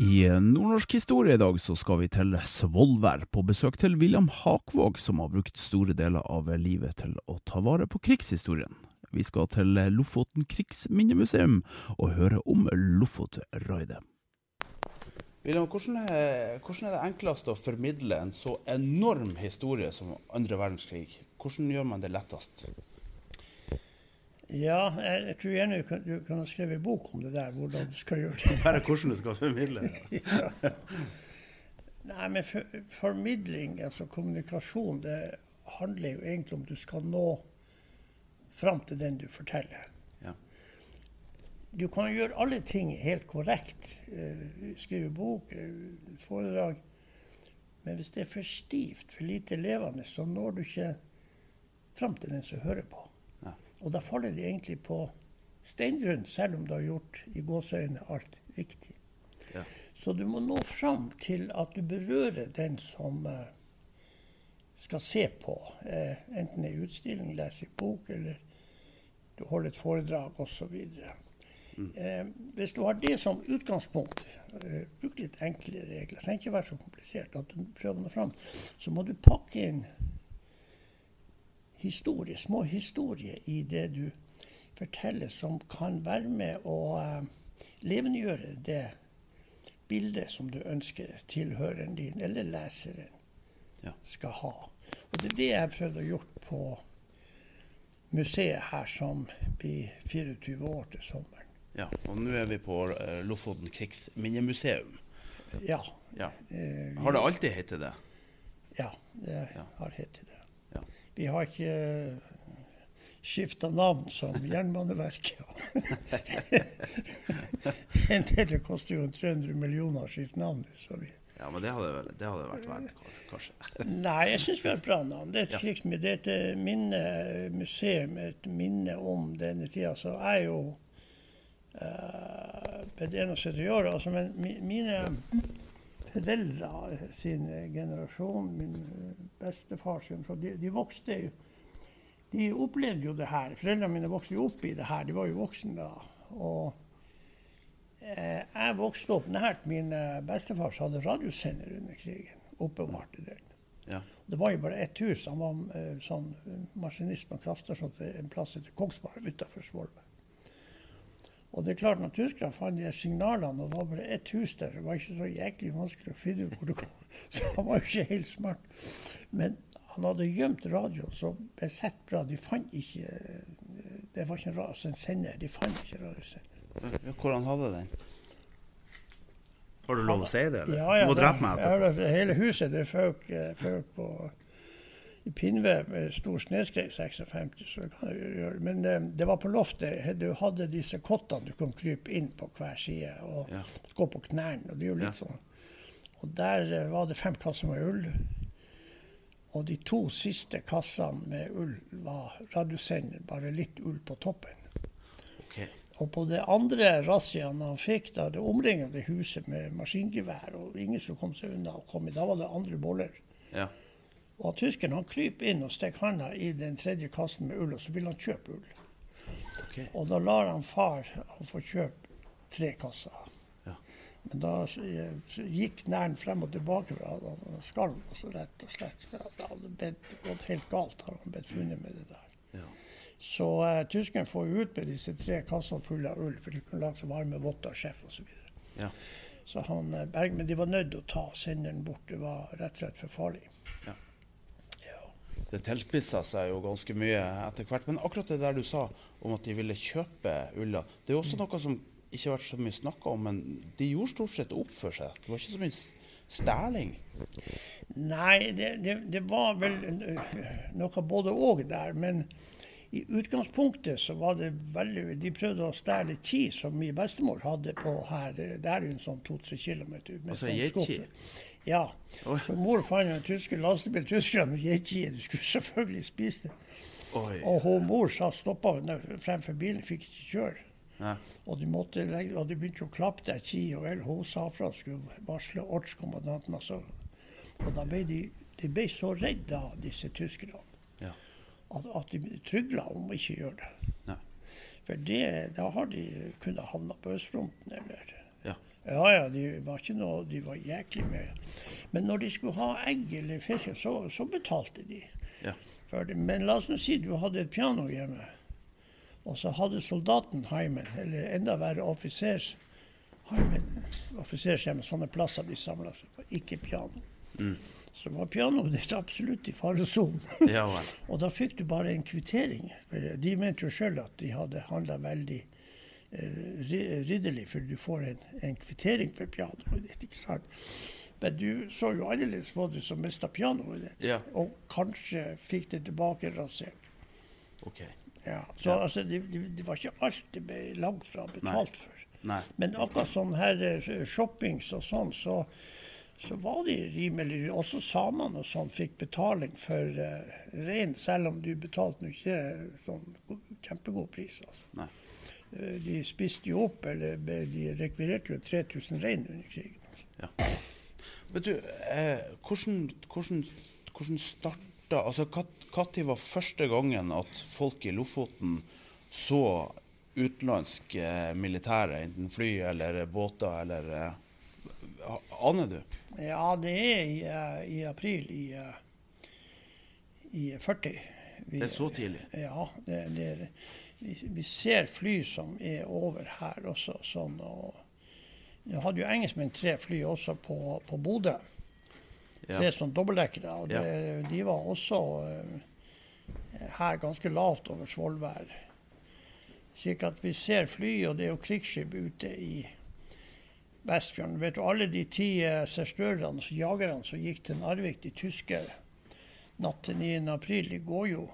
I nordnorsk historie i dag så skal vi til Svolvær, på besøk til William Hakvåg, som har brukt store deler av livet til å ta vare på krigshistorien. Vi skal til Lofoten krigsminnemuseum og høre om Lofotraidet. William, hvordan er, hvordan er det enklest å formidle en så enorm historie som andre verdenskrig? Hvordan gjør man det lettest? Ja, jeg, jeg, tror gjerne du kan, du kan ha skrevet bok om det der, hvordan du skal gjøre det. Bare hvordan du skal formidle det? ja. Nei, men for, formidling, altså kommunikasjon, det handler jo egentlig om du skal nå fram til den du forteller. Ja. Du kan gjøre alle ting helt korrekt. Eh, skrive bok, eh, foredrag. Men hvis det er for stivt, for lite levende, så når du ikke fram til den som hører på. Og da faller de egentlig på steingrunn, selv om du har gjort i gåseøyne alt riktig. Ja. Så du må nå fram til at du berører den som uh, skal se på, uh, enten i utstilling, leser i bok, eller du holder et foredrag osv. Mm. Eh, hvis du har det som utgangspunkt, eh, bruk litt enkle regler, det trenger ikke være så komplisert, at du prøver noe fram, så må du pakke inn historie, små historier i det du forteller, som kan være med å uh, levendegjøre det bildet som du ønsker tilhøreren din eller leseren ja. skal ha. Og Det er det jeg har prøvd å gjøre på museet her, som blir 24 år til sommeren. Ja, og nå er vi på uh, Lofoten krigsminnemuseum. Ja. ja. Uh, har det alltid hett det? Ja, det har hett det. Vi har ikke eh, skifta navn som Jernbaneverket. en del koster jo 300 millioner å skifte navn. Så vi ja, men det hadde, det hadde vært verdt, kanskje? Nei, jeg syns vi har et bra navn. Det er et, ja. slikt, det er et minne, museum, et minne om denne tida. Så jeg er jo uh, blitt 71 år, altså, men mine foreldre sin generasjon, min bestefar sin, de, de vokste jo De opplevde jo det her. Foreldrene mine vokste jo opp i det her. De var jo voksne da. Og eh, jeg vokste opp nært min eh, bestefar som hadde radiosender under krigen. Oppbevarte den. Ja. Det var jo bare ett hus. Han var eh, sånn maskinist på en kraftstasjon en plass etter Kongsberg utenfor Svolvær. Og det er klart, når tyskerne fant de signalene, og det var bare ett hus der, det var ikke så jæklig vanskelig å finne ut hvor det kom. Så han var jo ikke helt smart. Men han hadde gjemt radioen så besett bra. De fant ikke Det var ikke en, radio, altså en sender. De fant ikke radiosender. Hvor han hadde den? Har du lov å si det? Eller? Ja, ja, du må drepe meg etterpå. Hele huset det føk, føk på i pinnved med stor snøskred 56. så kan jeg gjøre Men det, det var på loftet. Du hadde disse kottene du kunne krype inn på hver side og ja. gå på knærne. Og det er jo litt ja. sånn. Og der eh, var det fem kasser med ull. Og de to siste kassene med ull var radiosender, bare litt ull på toppen. Okay. Og på det andre razziaen han fikk, da det omringede huset med maskingevær, og ingen som kom seg unna, og kom, da var det andre boller. Ja. Og tyskeren han kryper inn og stikker handa i den tredje kassen med ull, og så vil han kjøpe ull. Okay. Og da lar han far han få kjøpe tre kasser. Ja. Men da gikk næren frem og tilbake. Han skalv altså, rett og slett. Det hadde gått helt galt, har han blitt funnet med det der. Ja. Så uh, tyskeren får ut med disse tre kassene fulle av ull, for de kunne lage seg varme votter, sjef osv. Ja. Så han, uh, Berg, men de var nødt til å ta senderen bort. Det var rett og slett for farlig. Ja det tilpissa seg jo ganske mye etter hvert. Men akkurat det der du sa om at de ville kjøpe ulla, det er også noe som ikke har vært så mye snakka om, men de gjorde stort sett opp for seg. Det var ikke så mye stæling? Nei, det, det, det var vel noe både òg der. Men i utgangspunktet så var det veldig De prøvde å stjele ki som min bestemor hadde på her. Det er jo en sånn to-tre kilometer. Altså geitki? Ja. Så mor fant en tyske lastebil tyskerne geitki. Du skulle selvfølgelig spise det. Oi. Og hun mor sa stoppa fremfor bilen, fikk ikke kjøre. Ja. Og de måtte og de begynte å klappe der ki, og vel, hun sa fra skulle varsle ortskommandanten. Altså. Og da ble de, de ble så redde av disse tyskerne at, at de trygla om å ikke gjøre det. Ja. For det, da har de kunnet havna på østfronten eller ja. Ja, ja, de var ikke noe, de var jæklig mye. Men når de skulle ha egg eller fisk, så, så betalte de Ja. for det. Men la oss nå si du hadde et piano hjemme, og så hadde soldaten heimen, eller enda verre offisers heimen, offisershjemmet, sånne plasser de samla seg på, ikke piano. Mm. Så var pianoet ditt absolutt i faresonen. Ja. Og da fikk du bare en kvittering. For de mente jo sjøl at de hadde handla veldig ridderlig, for du får en, en kvittering for pianoet ditt. ikke sant? Men du så jo annerledes på det som mista pianoet ditt, Ja, og kanskje fikk det tilbake rasert. Okay. Ja. Så Ja. altså, det, de, de var ikke alt det ble langt fra betalt for. Nei. Men akkurat sånn her eh, shoppings og sånn, så, så var de rimelig Også samene og sånn fikk betaling for uh, rein, selv om du betalte nå ikke sånn kjempegod pris. altså. Nei. Eh, De spiste jo opp, eller de rekvirerte jo 3000 rein under krigen. Ja. Vet du, eh, hvordan, hvordan, hvordan starta Altså, når var første gangen at folk i Lofoten så utenlandsk eh, militære, enten fly eller båter, eller eh, Aner du? Ja, det er i, eh, i april i, eh, i 40. Vi- Det er så tidlig? Ja. Det, det, vi, vi ser fly som er over her også. Sånn, og Nå hadde jo engelskmenn tre fly også på, på Bodø. Tre Ja. sånn dobbeltdekkere. Og det, de var også eh, her ganske lavt over Svolvær. Slik at vi ser fly, og det er jo krigsskip ute i Vestfjorden. Vet du, alle de ti eh, serstørerne, altså jagerne som gikk til Narvik, de tyske natt til 9. april, de går jo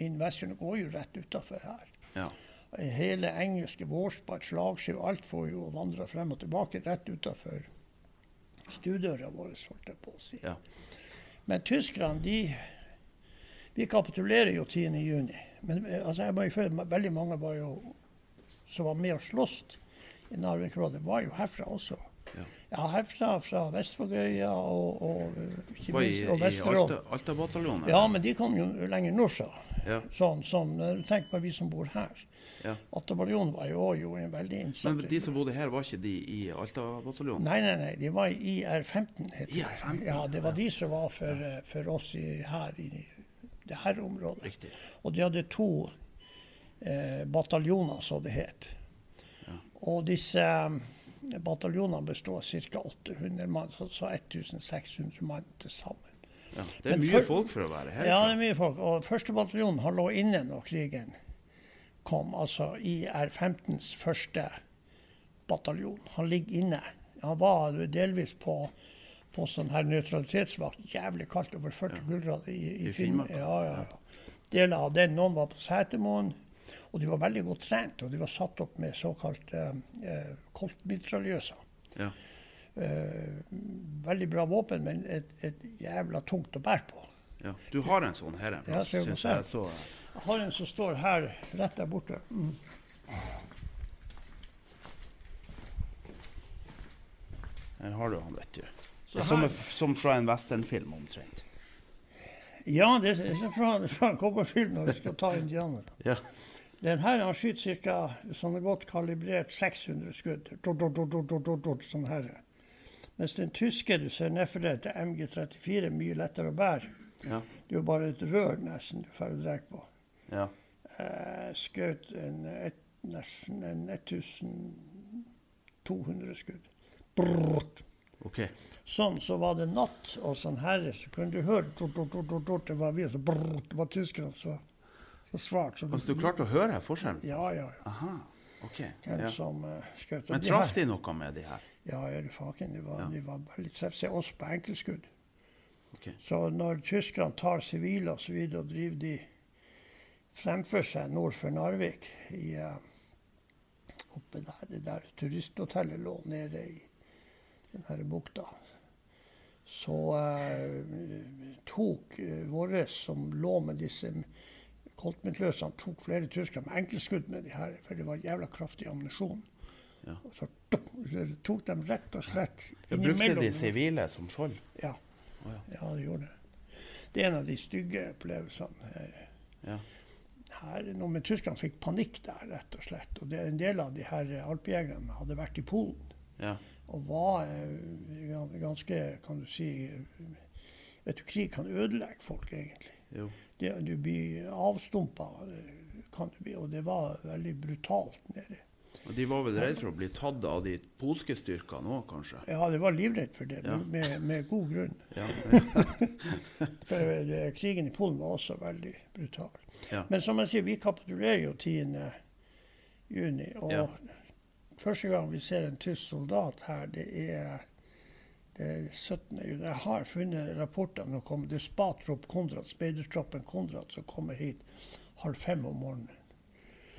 inn Vestfjorden går jo rett utafor her. Ja. Hele engelske vårspart, slagskiv, alt får jo vandre frem og tilbake rett utafor stuedøra vår, holdt jeg på å si. Ja. Men tyskerne, de Vi kapitulerer jo 10. juni. Men altså, jeg må jo føle, veldig mange var jo, som var med og sloss i Narvik-rådet, var jo herfra også. Ja. Ja, herfra, fra Vestvågøya og, og, ikke i, minst, og Vesterålen. Alta- Alta-bataljonen? Ja, men de kom jo lenger nordfra. Ja. Sånn sånn, Tenk på vi som bor her. Ja. Alta-bataljonen var jo jo en veldig innsatt Men de som bodde her, var ikke de i Alta-bataljonen? Nei, nei, nei, de var i IR-15. het det. IR-15, Ja, det var ja. de som var for, eh, for oss i, her i det her området. Riktig. Og de hadde to eh, bataljoner, som det het. Ja. Og disse eh, bataljonene bestod av ca. 800 mann, så 1600 mann til sammen. Ja. Det er Men mye for- folk for å være Ja, det er mye folk. Og første bataljon har lå inne når krigen kom. Altså IR-15s første bataljon. Han ligger inne. Han var delvis på, på sånn her nøytralitetsvakt. Jævlig kaldt, over 40 kuldegrader i, i, I. Finnmark, Ja, ja, ja. Deler av den. Noen var på Setermoen. Og de var veldig godt trent, og de var satt opp med såkalt eh, koltmitraljøser. Ja. Eh, veldig bra våpen, men et, et jævla tungt å bære på. Ja. Du har en sånn her en plass, ja, syns jeg. Så, Jeg har en som står her rett der borte. Mm. her har du han, vet du. Så Det er som, som fra en westernfilm, omtrent. Ja, det er fra, fra en cowboyfilm når vi skal ta indianere. Ja. Den her han skyter ca. sånn godt kalibrert 600 skudd. Dot, dot, dot, sånn her. Mens den tyske du ser nedfor deg til MG34 er mye lettere å bære. Ja. Det er jo bare et rør nesten du får dra på. ja. Eh, skjøt nesten en 1200 skudd. Brrrt. Okay. Sånn, så var det natt, og sånn her, så kunne du høre Det var vi, så brrrt, det var tyskerne så, svart. Så Altså, du klarte å høre forskjellen? Ja, ja. ja. Aha. OK. Hvem Ja. som uh, skjøt. Men de traff her- de noe med de her? Ja, ja, du faken. De var, Ja. de var litt treffsikre, også på enkeltskudd. Okay. Så når tyskerne tar sivile og så videre, og driver de fremfor seg nord for Narvik, i, uh, oppe der, det der turisthotellet lå nede i den her bukta, så uh, tok uh, våre som lå med disse koltmitløsene, tok flere tyskere med enkeltskudd med de her, for det var jævla kraftig ammunisjon. Ja. Og så tok de rett og slett innimellom. brukte de sivile som skjold? Ja. Oh, ja. ja, det gjorde det. Det er en av de stygge opplevelsene. eh, Ja. Her, noe med Tyskland fikk panikk der, rett og slett. Og det, en del av de her alpejegerne hadde vært i Polen. Ja. Og var eh, ganske, kan du si Vet du, krig kan ødelegge folk, egentlig. Jo. Det, du blir avstumpa, eh, kan du bli. Og det var veldig brutalt nede. Og de var vel redd for å bli tatt av de polske styrkene òg, kanskje? Ja, det var livredd for det, Ja. med, med god grunn. Ja. For det, krigen i Polen var også veldig brutal. Ja. Men som jeg sier, vi kapitulerer jo 10. juni. Og Ja. første gang vi ser en tysk soldat her, det er, det er 17. juni. Jeg har funnet rapporter det kommer. Det er Spatrop Konrad, speidertroppen Konrad, som kommer hit halv fem om morgenen.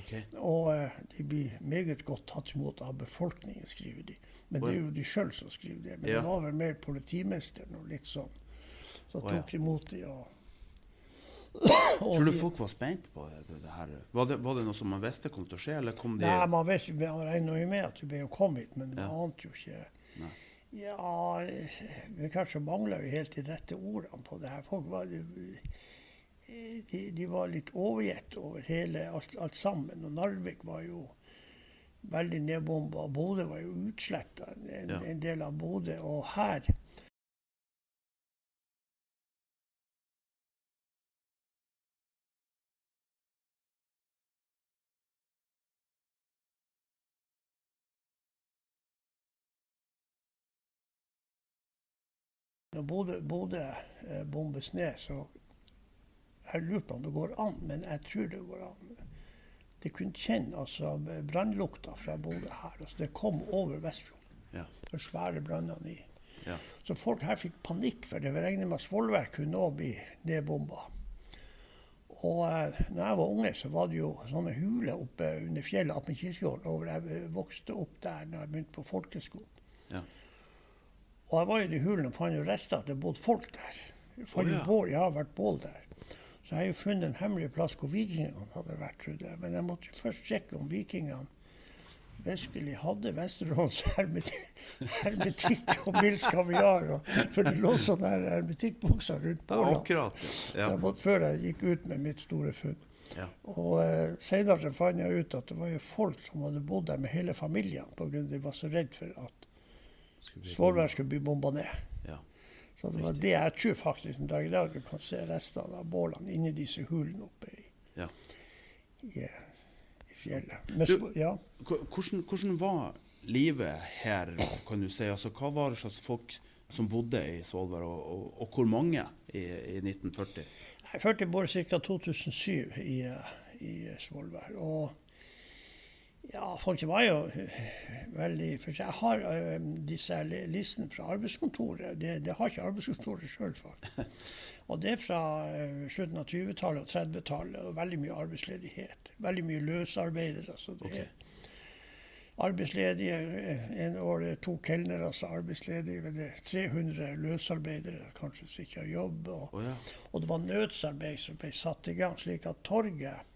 Okay. Og eh, de blir meget godt tatt imot av befolkningen, skriver de. Men det er jo de sjøl som skriver det. Men Ja. det var vel mer politimesteren og litt sånn som Å, ja. tok imot de og, og Tror du de- folk var spent på det, det her? Var det, var det noe som man visste kom til å skje, eller kom de Nei, man, visste, man regna jo med at du ble kommet hit, men man ante jo ikke Nei. Ja, vi kanskje mangla jo helt de rette ordene på det her. Folk var de, de var litt overgitt over hele alt, alt sammen. Og Narvik var jo veldig nedbomba. Bodø var jo utsletta, en, Ja. en del av Bodø. Og her Når Bodø, Bodø eh, bombes ned, så Jeg lurer på om det går an, men jeg tror det går an. De kunne kjenne altså, brannlukta fra Bodø her. Altså, det kom over Vestfjorden. Ja. De svære brannene i. Ja. Så folk her fikk panikk, for det regner med at Svolvær kunne òg bli nedbomba. Og eh, når jeg var unge, så var det jo sånne huler oppe under fjellet Kirkegården. Jeg vokste opp der når jeg begynte på folkeskolen. Ja. Og jeg var i de hulene og fant jo rester at det bodde folk der. Jeg fant oh, ja. bål, jeg har vært bål der. Så jeg har jo funnet en hemmelig plass hvor vikingene hadde vært. trodde jeg. Men jeg måtte først sjekke om vikingene virkelig hadde Vesterålens hermetikk, og Mills kaviar. For det lå sånne hermetikkbokser rundt bålene. akkurat. Ja. jeg før jeg gikk ut med mitt store funn. Ja. Og eh, senere fant jeg ut at det var jo folk som hadde bodd der med hele familien pga. de var så redd for at Svolvær skulle bli bomba ned. Ja. Så det var det jeg tror faktisk en dag i dag du kan se restene av bålene inni disse hulene oppe i, Ja. i, i fjellet. Men, Du- ja. Hvordan, hvordan var livet her, kan du si? Altså, hva var det slags folk som bodde i Svolvær, og, og, og hvor mange i, i 1940? Jeg følte bor ca. 2007 i, eh, i Svolvær. Og ja, folk var jo veldig for Jeg har eh, disse listene fra arbeidskontoret. Det, det har ikke arbeidskontoret sjøl, faktisk. Og det er fra eh, slutten av 20-tallet og 30-tallet. Og veldig mye arbeidsledighet. Veldig mye løsarbeidere. Altså det okay. er arbeidsledige. eh, En år er to kelnere er arbeidsledige. men Det er 300 løsarbeidere kanskje som ikke har jobb. og oh, ja. og det var nødsarbeid som ble satt i gang, slik at torget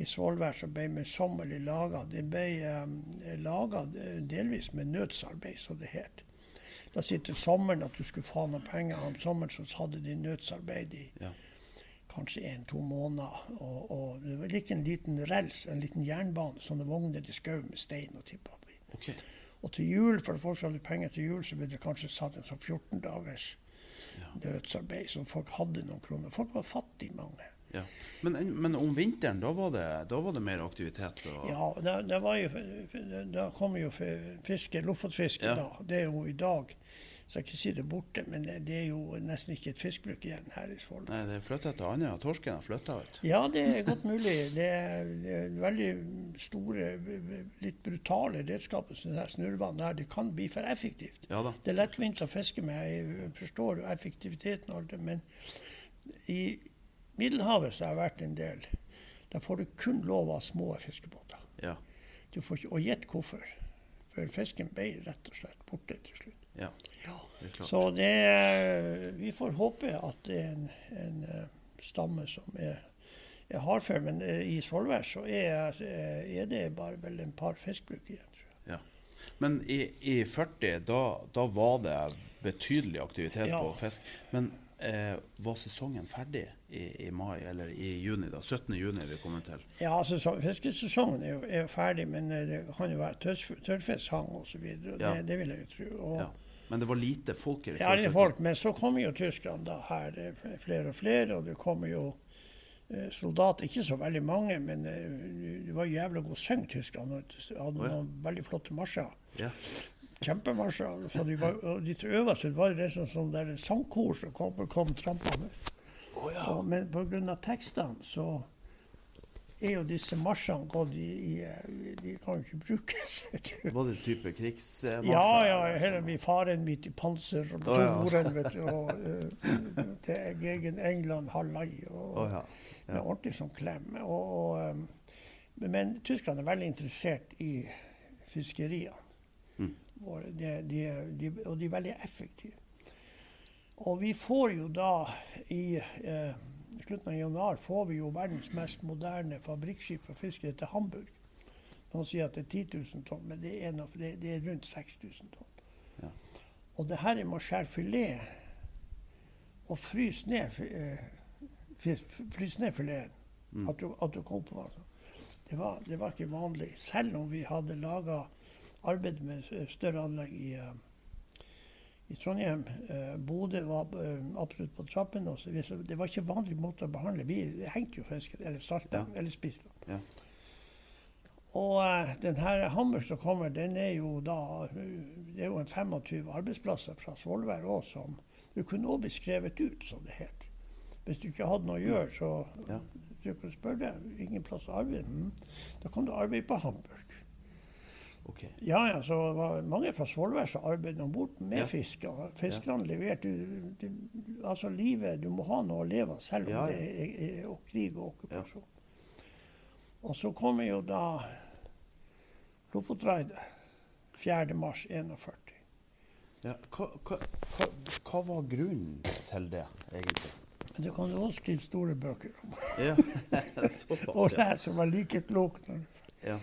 i Svolvær som ble møysommelig laga, det ble eh, laga delvis med nødsarbeid, som det het. La oss si til sommeren at du skulle få noen penger. Om sommeren så hadde de nødsarbeid i Ja. kanskje en-to måneder. Og, og det var like en liten rels, en liten jernbane, sånne vogner de skjøv med stein og tippa oppi. Ok. Og til jul, for folk som hadde penger til jul, så ble det kanskje satt en sånn 14 dagers Ja. nødsarbeid, så folk hadde noen kroner. Folk var fattige, mange. Ja. Men, men om vinteren, da var det, da var det mer aktivitet? Ja, det, det var jo, da kom jo fiske, lofotfiske Ja. da. Det er jo i dag, så kan ikke si det borte, men det, det er jo nesten ikke et fiskbruk igjen her i Svolvær. Nei, det er flytta til Andøya. Torsken har flytta ut. Ja, det er godt mulig. Det er, det er veldig store, litt brutale redskaper som det her snurrvann der. Det kan bli for effektivt. Ja. Det er lettvint å fiske med. Jeg forstår effektiviteten av det, men i Middelhavet så har jeg vært en del. Der får du kun lov av små fiskebåter. Ja. Du får ikke, og gjett hvorfor. For fisken ble rett og slett borte til slutt. ja. Det er klart. Så det er- Vi får håpe at det er en, en eh, stamme som er, er hardfør. Men eh, i Svolvær så er, er det bare vel en par fiskbruk igjen. tror jeg. Ja. Men i, i 40, da, da var det betydelig aktivitet Ja. på fisk. Men eh, var sesongen ferdig i, i, mai, eller i juni? da? 17. juni vi kommet til. Ja, altså, fiskesesongen er jo, er jo ferdig, men eh, det kan jo være tørrfisk hang osv. Ja. Det, det vil jeg jo tro. Og, ja. Men det var lite folk? i Ja, det er folk, men så kommer jo tyskerne da her, flere og flere. Og det kommer jo eh, soldater, ikke så veldig mange, men eh, det var jævla god syng, tyskerne. De hadde oh, ja. noen veldig flotte marsjer. Ja kjempemarsjer. Så de, var, de øverste var det sånn, sånn der sangkor som kom, kom trampende. Oh, ja. Og, men pga. tekstene så er jo disse marsjene gått i, i, De kan jo ikke brukes. Var det type krigsmarsjer? Ja, ja. Hele min faren mitt i panser og oh, ja. moren, vet du, og uh, til egen England hallai. Og, oh, ja. Ja. Med ordentlig sånn klem. Og, og, um, men tyskerne er veldig interessert i fiskeriene. Våre. De, de, de, og de er veldig effektive. Og vi får jo da i eh, slutten av januar får vi jo verdens mest moderne fabrikkskip for fiske til Hamburg. Noen sier at det er 10 000 tonn, men det er, noe, det, det er rundt 6000 tonn. Ja. Og det her med å skjære filet og fryse ned, eh, fryse ned fileten, mm. at, du, at du kom på det var, det var ikke vanlig. Selv om vi hadde laga arbeidet med større anlegg i, eh, i Trondheim. Eh, Bodø var eh, absolutt på trappen. Også. Det var ikke vanlig måte å behandle. Vi hengte jo fisken, eller salta, ja. eller spiste den. Ja. Og uh, den her Hammer som kommer, den er jo da Det er jo en 25 arbeidsplasser fra Svolvær òg som Du kunne òg bli skrevet ut, som det het. Hvis du ikke hadde noe å gjøre, så ja. du kunne spørre deg ingen plass å arbeide. Mm. Da kan du arbeide på Hamburg. Okay. Ja, ja, så det var mange fra Svolvær som arbeidet om bord med ja. fisk. Og fiskerne ja. leverte Altså, livet Du må ha noe å leve av, selv om ja, det er, er, er krig og okkupasjon. Og så kommer jo da Lofotraidet 4.3.41. Ja, hva, hva, hva, hva, var grunnen til det, egentlig? Det kan du også skrive store bøker om. Ja, såpass, og jeg som var like klok. Når. Ja.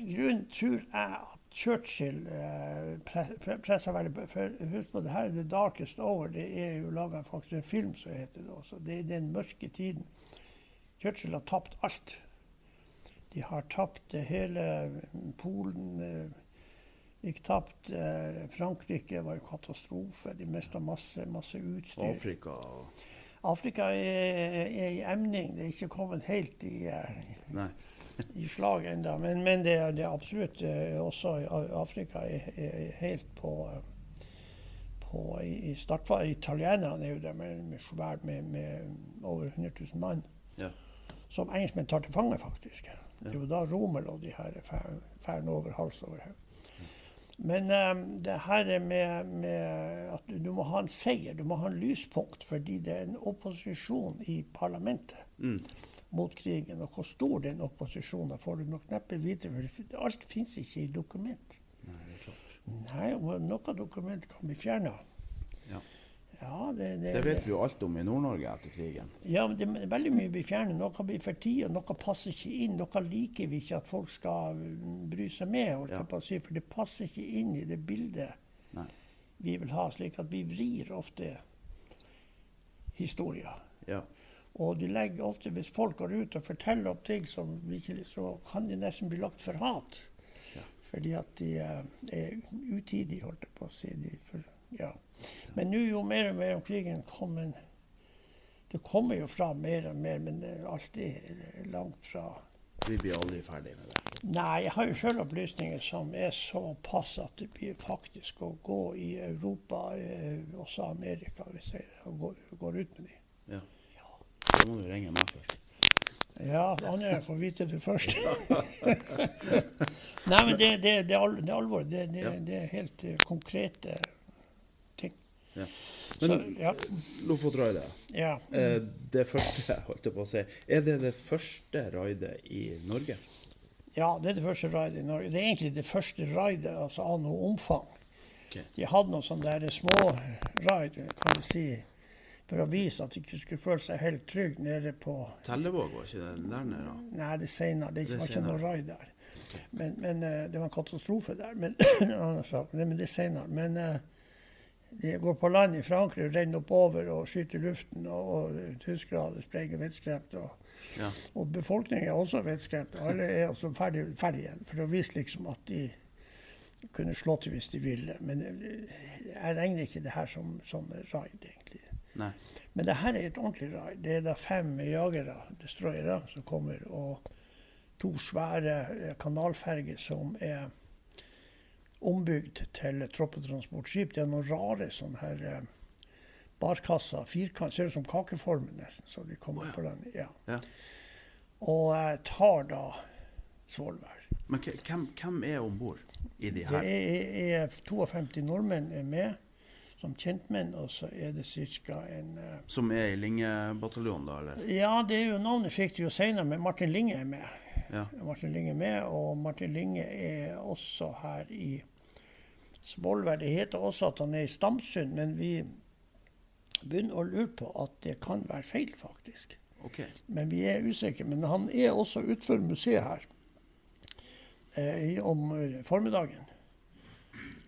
Grunnen tror jeg at Churchill eh, pre pressa veldig For husk på, det her er The Darkest Hour. Det er jo laga faktisk en film som heter det også. Det er den mørke tiden. Churchill har tapt alt. De har tapt hele Polen. De gikk tapt. Eh, Frankrike var jo katastrofe. De mista masse, masse utstyr. Afrika Afrika er, er, i emning. Det er ikke kommet helt i, uh, i slag ennå. Men, men det, det, er absolutt uh, også Afrika er, er helt på, uh, på i, i startfase. Italienerne er jo der med, med svært med, med, over 100 000 mann. Ja. Som engelskmenn tar til fange, faktisk. Ja. Det er jo da Romel og de her fer over hals over hode. Men um, det her med, med, at du må ha en seier, du må ha en lyspunkt, fordi det er en opposisjon i parlamentet mm. mot krigen. Og hvor stor den opposisjonen får du nok neppe vite, for alt fins ikke i dokument. Nei, det er klart. Nei, og noe dokument kan bli fjerna. Ja, det, det, det, vet vi jo alt om i Nord-Norge etter krigen. Ja, men det er veldig mye blir fjernet. Noe blir for tida, noe passer ikke inn. Noe liker vi ikke at folk skal bry seg med, ja. si, for det passer ikke inn i det bildet Nei. vi vil ha. Slik at vi vrir ofte historier. Ja. Og de legger ofte, hvis folk går ut og forteller om ting som vi ikke så kan de nesten bli lagt for hat. Ja. Fordi at de uh, er utidige, holdt jeg på å si. De for, ja. Men nå jo mer og mer om krigen kommer Det kommer jo fram mer og mer, men det er alltid langt fra Vi blir aldri ferdig med det? Nei, jeg har jo sjøl opplysninger som er såpass at det blir faktisk å gå i Europa, eh, også Amerika, hvis jeg går, går ut med dem. Ja. ja. Da må du ringe meg først. Ja, andre får vite det først. Nei, men det, det, det, er alvor. Det, det, er helt eh, konkrete ja. Men så, ja. Lofotraidet, ja. Eh, det første, holdt jeg på å si, er det det første raidet i Norge? Ja, det er det første raidet i Norge. Det er egentlig det første raidet altså av noe omfang. Okay. De hadde noen sånne små raid, kan du si, for å vise at de ikke skulle føle seg helt trygge nede på Tellevåg, var ikke det der nede? Nei, det er senere. Det, var ikke noe raid der. Men, men, eh, det var en katastrofe der. Men, men det er senere. Men uh, de går på land i Frankrike og renner oppover og skyter luften. Og, og tyskerne sprenger vettskremt. Og, Ja. og befolkningen er også vettskremt. Alle er også ferdig, ferdig igjen. For å vise liksom at de kunne slå til hvis de ville. Men eh, jeg regner ikke det her som sånn raid, egentlig. Nei. Men det her er et ordentlig raid. Det er da fem jagere, destroyere, som kommer, og to svære eh, kanalferger som er ombygd til troppetransportskip. Det er noen rare sånne her eh, barkasser, firkant, ser ut som kakeformer nesten, så de kommer oh, ja. på den. Ja. Ja. Og eh, tar da Svolvær. Men hvem, hvem er om bord i de Det her? er, er 52 nordmenn er med som kjentmenn, og så er det ca. en uh, Som er i Linge-bataljonen, da, eller? Ja, det er jo navnet fikk de jo senere, men Martin Linge er med. Ja. Martin Linge er med, og Martin Linge er også her i Svolvær. Det heter også at han er i Stamsund, men vi begynner å lure på at det kan være feil, faktisk. Okay. Men vi er usikre. Men han er også utenfor museet her eh, om formiddagen.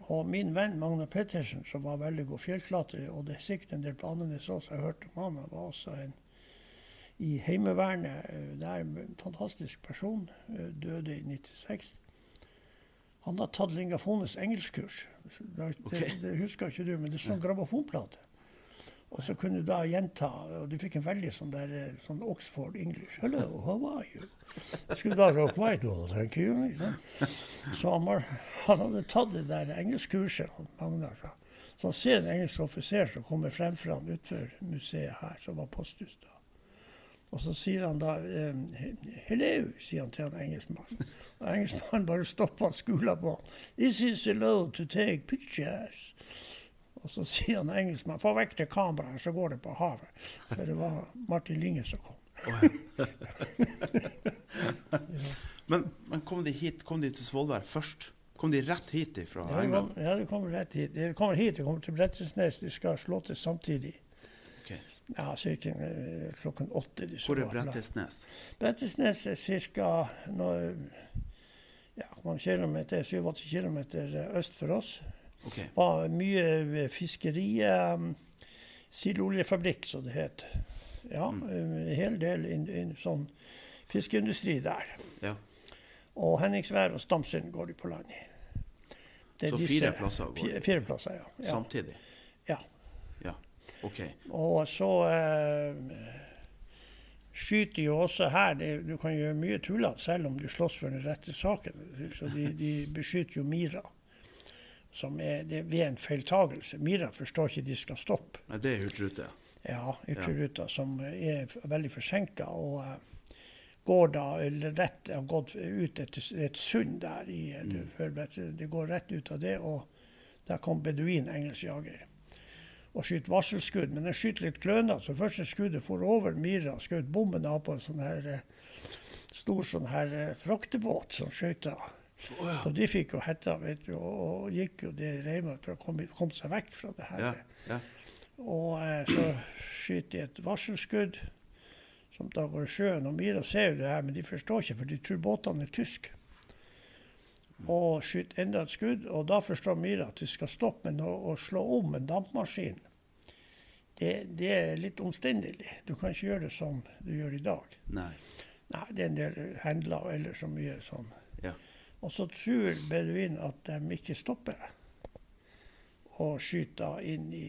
Og min venn Magna Pettersen, som var veldig god fjellklatrer, og det er sikkert en del på Andenes også, jeg har hørt om han, han var også en i Heimevernet. eh, Det er en fantastisk person. eh, Døde i 96. Han har tatt Lingafones engelskkurs. Det, okay. det, det husker ikke du, men det er sånn grammofonplate. Og så kunne du da gjenta, og du fikk en veldig sånn der eh, sånn Oxford English. Hello, how are you? Skulle da rock white well, thank you. Så han, hadde tatt det der engelskkurset. Så, så han ser en engelsk offiser som kommer frem for han utenfor museet her, som var posthus da. Og så sier han da ehm, 'Hello', sier han til en engelskmann. Og engelskmannen bare stopper skolen på han. 'This is allowed to take pictures'. Og så sier han engelskmannen 'Få vekk det kameraet, så går det på havet'. For det var Martin Linge som kom. Ja. men, men kom de hit, kom de til Svolvær først? Kom de rett hit fra Ja, de England? kom- ja, kommer rett hit. De kommer hit, de kommer til Brettesnes. De skal slå til samtidig. Ja, cirka, klokken åtte. Hvor er Brettesnes? Brettesnes er ca. Ja, mange kilometer, 7-8 km øst for oss. Okay. var mye fiskeri um, Sildoljefabrikk, som det het. Ja, Mm. en hel del in, in, sånn fiskeindustri der. Ja. Og Henningsvær og Stamsund går de på land i. Så fire plasser går de? fire plasser, ja. ja. Samtidig? Ja. Ja. Og så eh, skyter jo også her. Det, du kan gjøre mye tullete selv om du slåss for den rette saken. Så de, de beskytter jo Mira. Som er det, ved en feiltagelse. Mira forstår ikke de skal stoppe. Nei, det er Hurtigruta? Ja, Ytterruta, som er veldig forsinka. Og eh, går da eller rett har gått ut et, et sund der i mm. du, Det går rett ut av det, og der kom beduin, engelsk jager, og skyte varselskudd. Men den skyter litt klønete, så første skuddet for over Mira, skjøt bommen av på en sånn her eh, stor sånn her eh, fraktebåt som skøyta. Oh, ja. Så de fikk jo hetta, vet du, og, og gikk jo det reimet for å komme, komme seg vekk fra det her. Ja. ja. Og eh, så skyter de et varselskudd som da går i sjøen. Og Mira ser jo det her, men de forstår ikke, for de tror båtene er tyske. Og skyter enda et skudd, og da forstår Myra at du skal stoppe, men å, å slå om en dampmaskin, det, det er litt omstendelig. Du kan ikke gjøre det som du gjør i dag. Nei. Nei, det er en del handler eller så mye sånn. Ja. Og så tror beduinen at de ikke stopper, og skyter inn i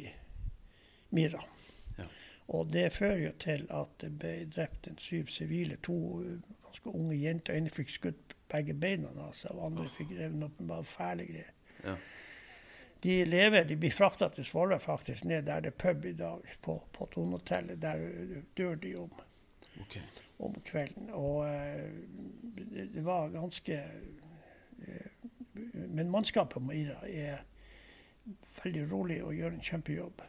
myra. Ja. Og det fører jo til at det ble drept en syv sivile. To ganske unge jenter. En fikk skutt begge beina av seg, og andre en bare fæle greier. Ja. De lever, de blir frakta til Svolvær faktisk, ned der det er pub i dag, på, på Tonehotellet. Der dør de om okay. om kvelden. Og uh, det, det var ganske uh, Men mannskapet på Ira er veldig rolig og gjør en kjempejobb.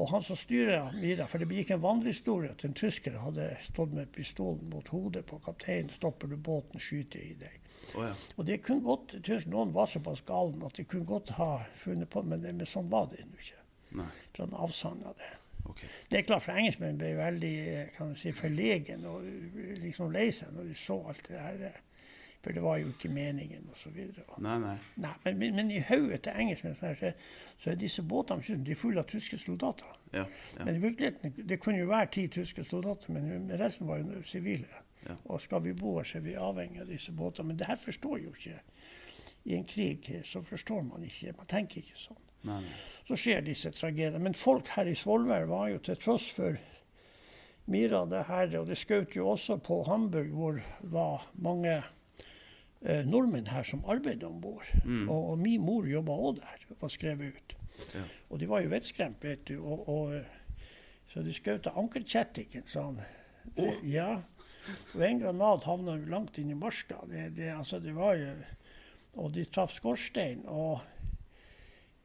Og han som styrer Mira, for det gikk en vandrehistorie at en tysker hadde stått med pistolen mot hodet på kapteinen, stopper du båten, skyter i deg. Oh, ja. Og det kunne godt, tysk- Noen var såpass galen at de kunne godt ha funnet på men, det- men sånn var det ennå ikke. Nei. Så han avsagna det. Okay. Det er klart, for engelskmenn ble veldig eh, kan man si, forlegen og eh, liksom lei seg når de så alt det her eh, For det var jo ikke meningen, osv. Nei, nei. Nei, men, men, men i hodet til engelskmenn så, så er disse båtene synes de er fulle av tyske soldater. Ja, ja. Men i virkeligheten, det kunne jo være ti tyske soldater, men resten var jo sivile. Ja. Og skal vi bo her, så er vi avhengig av disse båtene. Men det her forstår jo ikke I en krig så forstår man ikke. Man tenker ikke sånn. Nei, nei. Så skjer disse tragediene. Men folk her i Svolvær var jo til tross for Mira det her, og det skjøt jo også på Hamburg, hvor var mange eh, nordmenn her som arbeidet om bord. Og, og min mor jobba òg der, var skrevet ut. Ja. Og de var jo vettskremt, vet du. Og, og, eh, så de skjøt av ankerkjettingen, sa han. Det, Ja. Og en granat havna jo langt inn i marska. Det, det, altså, det var jo Og de traff skorstein. Og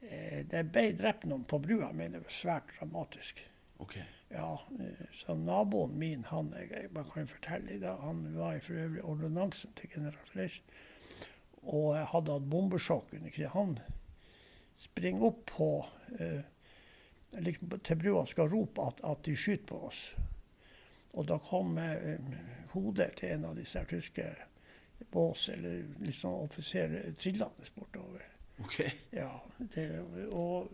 eh, det ble drept noen på brua, mener jeg. Svært dramatisk. OK. Ja, eh, så naboen min, han jeg, bare kan fortelle det, han var for øvrig ordonnansen til general Fleisch. Og hadde hatt bombesjokk under krigen. Han springer opp på eh, liksom til brua og skal rope at, at de skyter på oss. Og da kom eh, hodet til en av disse tyske bås, eller litt sånn offiserer, trillende bortover. Ok. Ja, det, og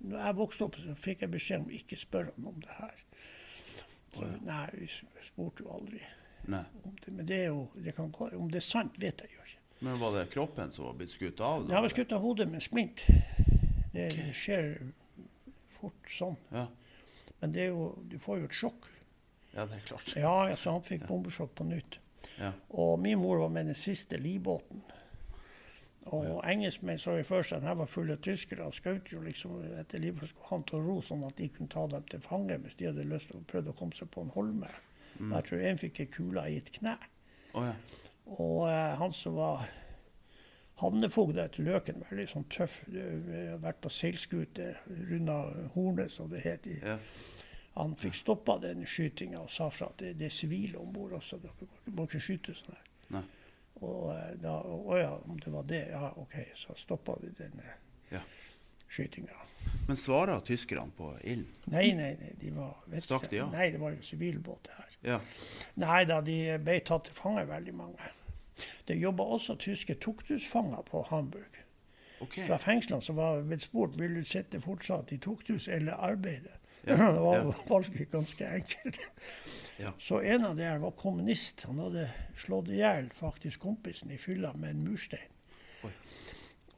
når jeg vokste opp, så fikk jeg beskjed om ikke spørre ham om det her. Så, nei, vi spurte jo aldri Nei. om det. Men det er jo, det kan, om det er sant, vet jeg jo ikke. Men var det kroppen som var blitt skutt av? Jeg var skutt av hodet med en splint. Det, okay. skjer fort sånn. Ja. Men det er jo, du får jo et sjokk. ja, det er klart. Ja, ja, så han fikk bombesjokk på nytt. Ja. Og min mor var med den siste livbåten. Og engelskmenn så jo først at de her var fulle tyskere og skjøt jo liksom etter livet skulle han til ro, sånn at de kunne ta dem til fange hvis de hadde lyst til å prøve å komme seg på en holme. Mm. Jeg tror en fikk ei kule i et kne. Oh, ja. Og eh, han som var havnefogde til Løken, veldig sånn tøff, vært på seilskute, runda Hornet, som det het. i ja. han fikk stoppa den skytinga og sa fra at det, det er sivile om bord også. Dere må ikke skyte sånn her. Nei. Og eh, da Å ja, om det var det? Ja, OK. Så stoppa vi den eh, Ja. skytinga. Men svara tyskerne på ilden? Nei, nei, nei, de var Stakk de av? Nei, det var jo sivilbåt her. Ja. Nei da, de ble tatt til fange, veldig mange. Det jobba også tyske tukthusfanger på Hamburg. Okay. Fra fengslene som var blitt spurt vil du sitte fortsatt i tukthus eller arbeide. Ja, det var valget ganske enkelt. Ja. Så en av dem var kommunist. Han hadde slått i hjel faktisk kompisen i fylla med en murstein. Oi.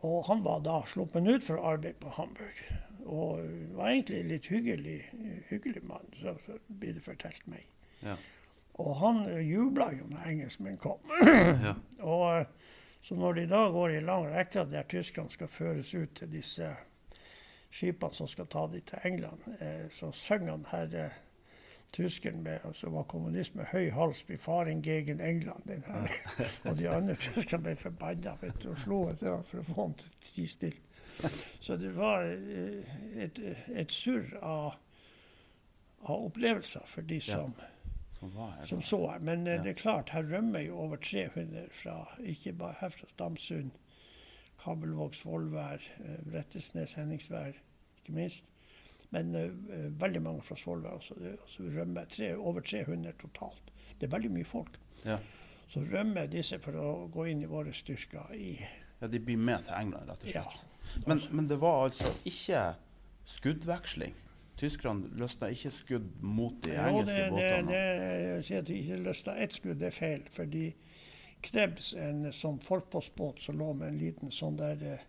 Og han var da sluppet ut for arbeid på Hamburg. Og var egentlig litt hyggelig, hyggelig mann, så, så blir det fortalt meg. Ja. Og han jubla jo når engelskmenn kom. Ja. Og så når de da går i lang rekke der tyskerne skal føres ut til disse skipene som skal ta dem til England, eh, så synger han her eh, tyskeren med, som var med høy hals, 'Vi faren gegen England'. Den her. og de andre tyskerne ble forbanna og slo etter ham for å få ham til å tie stille. Så det var eh, et, et surr av, av opplevelser for de Ja. som Som var her. som så her. Men Ja. det er klart, her rømmer jo over 300 fra, ikke bare her fra Stamsund, Kabelvåg, Svolvær, Rettesnes, Henningsvær, ikke minst. Men eh, eh, veldig mange fra Svolvær også. Det, altså, rømmer tre, over 300 totalt. Det er veldig mye folk. Ja. Så rømmer disse for å gå inn i våre styrker i ja, de blir med til England, rett og Ja. slett. Men, men det var altså ikke skuddveksling? Tyskerne løsna ikke skudd mot de engelske det, det, båtene? det, jeg sier at de ikke løsna ett skudd, det er feil. Fordi Krebs, en sånn forpostbåt som lå med en liten sånn der eh,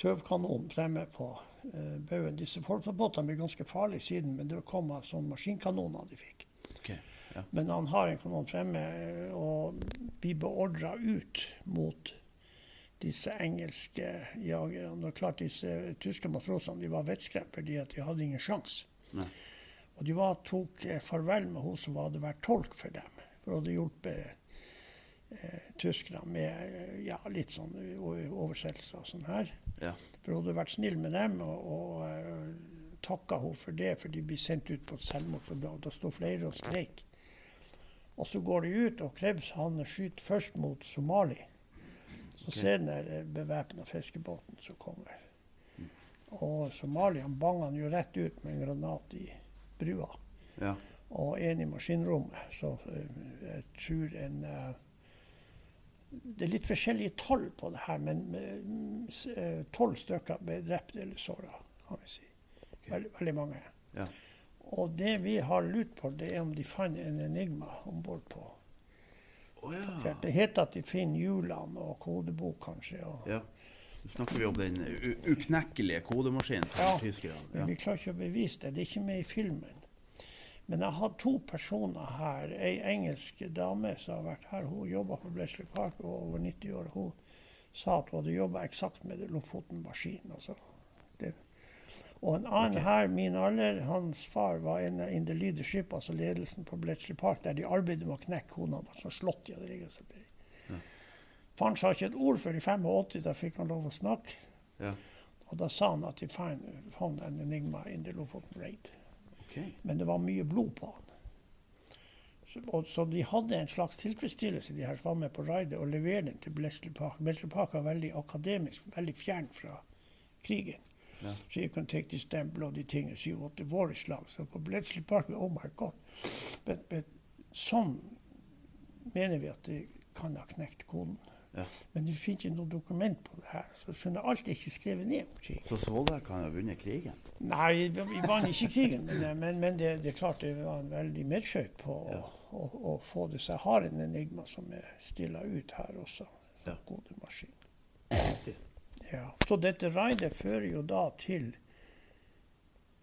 tøvkanon fremme på eh, baugen Disse forpostbåtene ble ganske farlige siden, men det kom av sånne maskinkanoner de fikk. Okay, ja. Men han har en kanon fremme, eh, og vi beordra ut mot disse engelske jagerne. Og klart disse tyske matrosene de var vettskremt fordi at de hadde ingen sjanse. Og de var, tok eh, farvel med hun som hadde vært tolk for dem. For hun hadde hjulpet tyskerne med eh, ja, litt sånn oversettelser og sånn her. Ja. For hun hadde vært snill med dem, og, og eh, takka hun for det, for de ble sendt ut på et selvmordsforbud. Da står flere og skreik. Og så går de ut, og Krebs han skyter først mot Somali. Så okay. den bevæpna fiskebåten som kommer. Og Somali han banger han jo rett ut med en granat i brua. ja. Og en i maskinrommet. Så eh, jeg tror en, eh, det er litt forskjellige tall på det her, men eh, tolv stykker ble drept eller såra, kan vi si. Veldig, veldig mange. Ja. Og det vi har lurt på, det er om de fant en enigma om bord på. Oh, ja. Det heter at de finner hjulene og kodebok, kanskje. Og, ja. Nå snakker vi om den uknekkelige kodemaskinen til Ja. tyskerne. Ja. vi klarer ikke å bevise det. Det er ikke med i filmen. Men jeg har to personer her. Ei engelsk dame som har vært her. Hun jobba på Bletchley Park og var over 90 år. Hun sa at hun hadde jobba eksakt med Lofoten-maskinen. Altså. Det. Og en annen okay. her, min alder, hans far var en in the leadership, altså ledelsen på Bletchley Park, der de arbeidet med å knekke kona. var så slått de hadde rigget seg til. Faren sa ikke et ord før i 85, da fikk han lov å snakke. Ja. Og da sa han at de fant en enigma in the Lofoten Raid. Ok. Men det var mye blod på han. Så, og, så de hadde en slags tilfredsstillelse, de her som var med på raidet, å levere den til Blesley Park. Blesley Park var veldig akademisk, veldig fjernt fra krigen. Ja. Så you can take this stempel og de tingene, syv-åtte våreslag. Så på Bletchley Park, oh my god. But, but, sånn mener vi at de kan ha knekt koden. Ja. Men du finner ikke noe dokument på det her. Så skjønner alt er ikke skrevet ned om krigen. Så Svolvær kan ha vunnet krigen? Nei, vi vi vant ikke krigen, men, men, men det, det er klart det var en veldig medskjøt på å, Ja. å, å få det. Så jeg har en enigma som er stilla ut her også. Ja. Gode maskin. Ja. Så dette raidet fører jo da til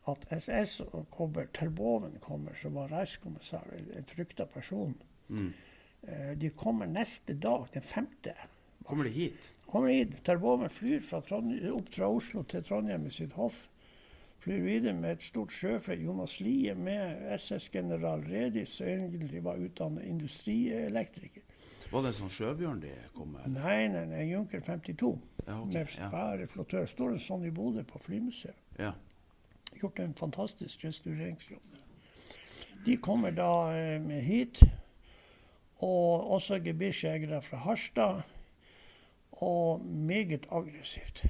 at SS kommer, Terboven kommer, som var reiskommissær, en frykta person. Mm. Eh, De kommer neste dag, den femte. Kommer de hit? Kommer hit. Terboven flyr fra opp fra Oslo til Trondheim med sitt hoff. Flyr videre med et stort sjøfly. Jonas Lie med SS-general Redis, som egentlig var utdannet industrielektriker. Var det en sånn sjøbjørn de kom med? Nei, nei, nei, Junker 52. Ja, okay. Med ja. svære flottør. Står en sånn i Bodø på flymuseet. Ja. Gjort en fantastisk restaureringsjobb. De kommer da eh, med hit. Og også gebirsjegere fra Harstad. Og meget aggressivt.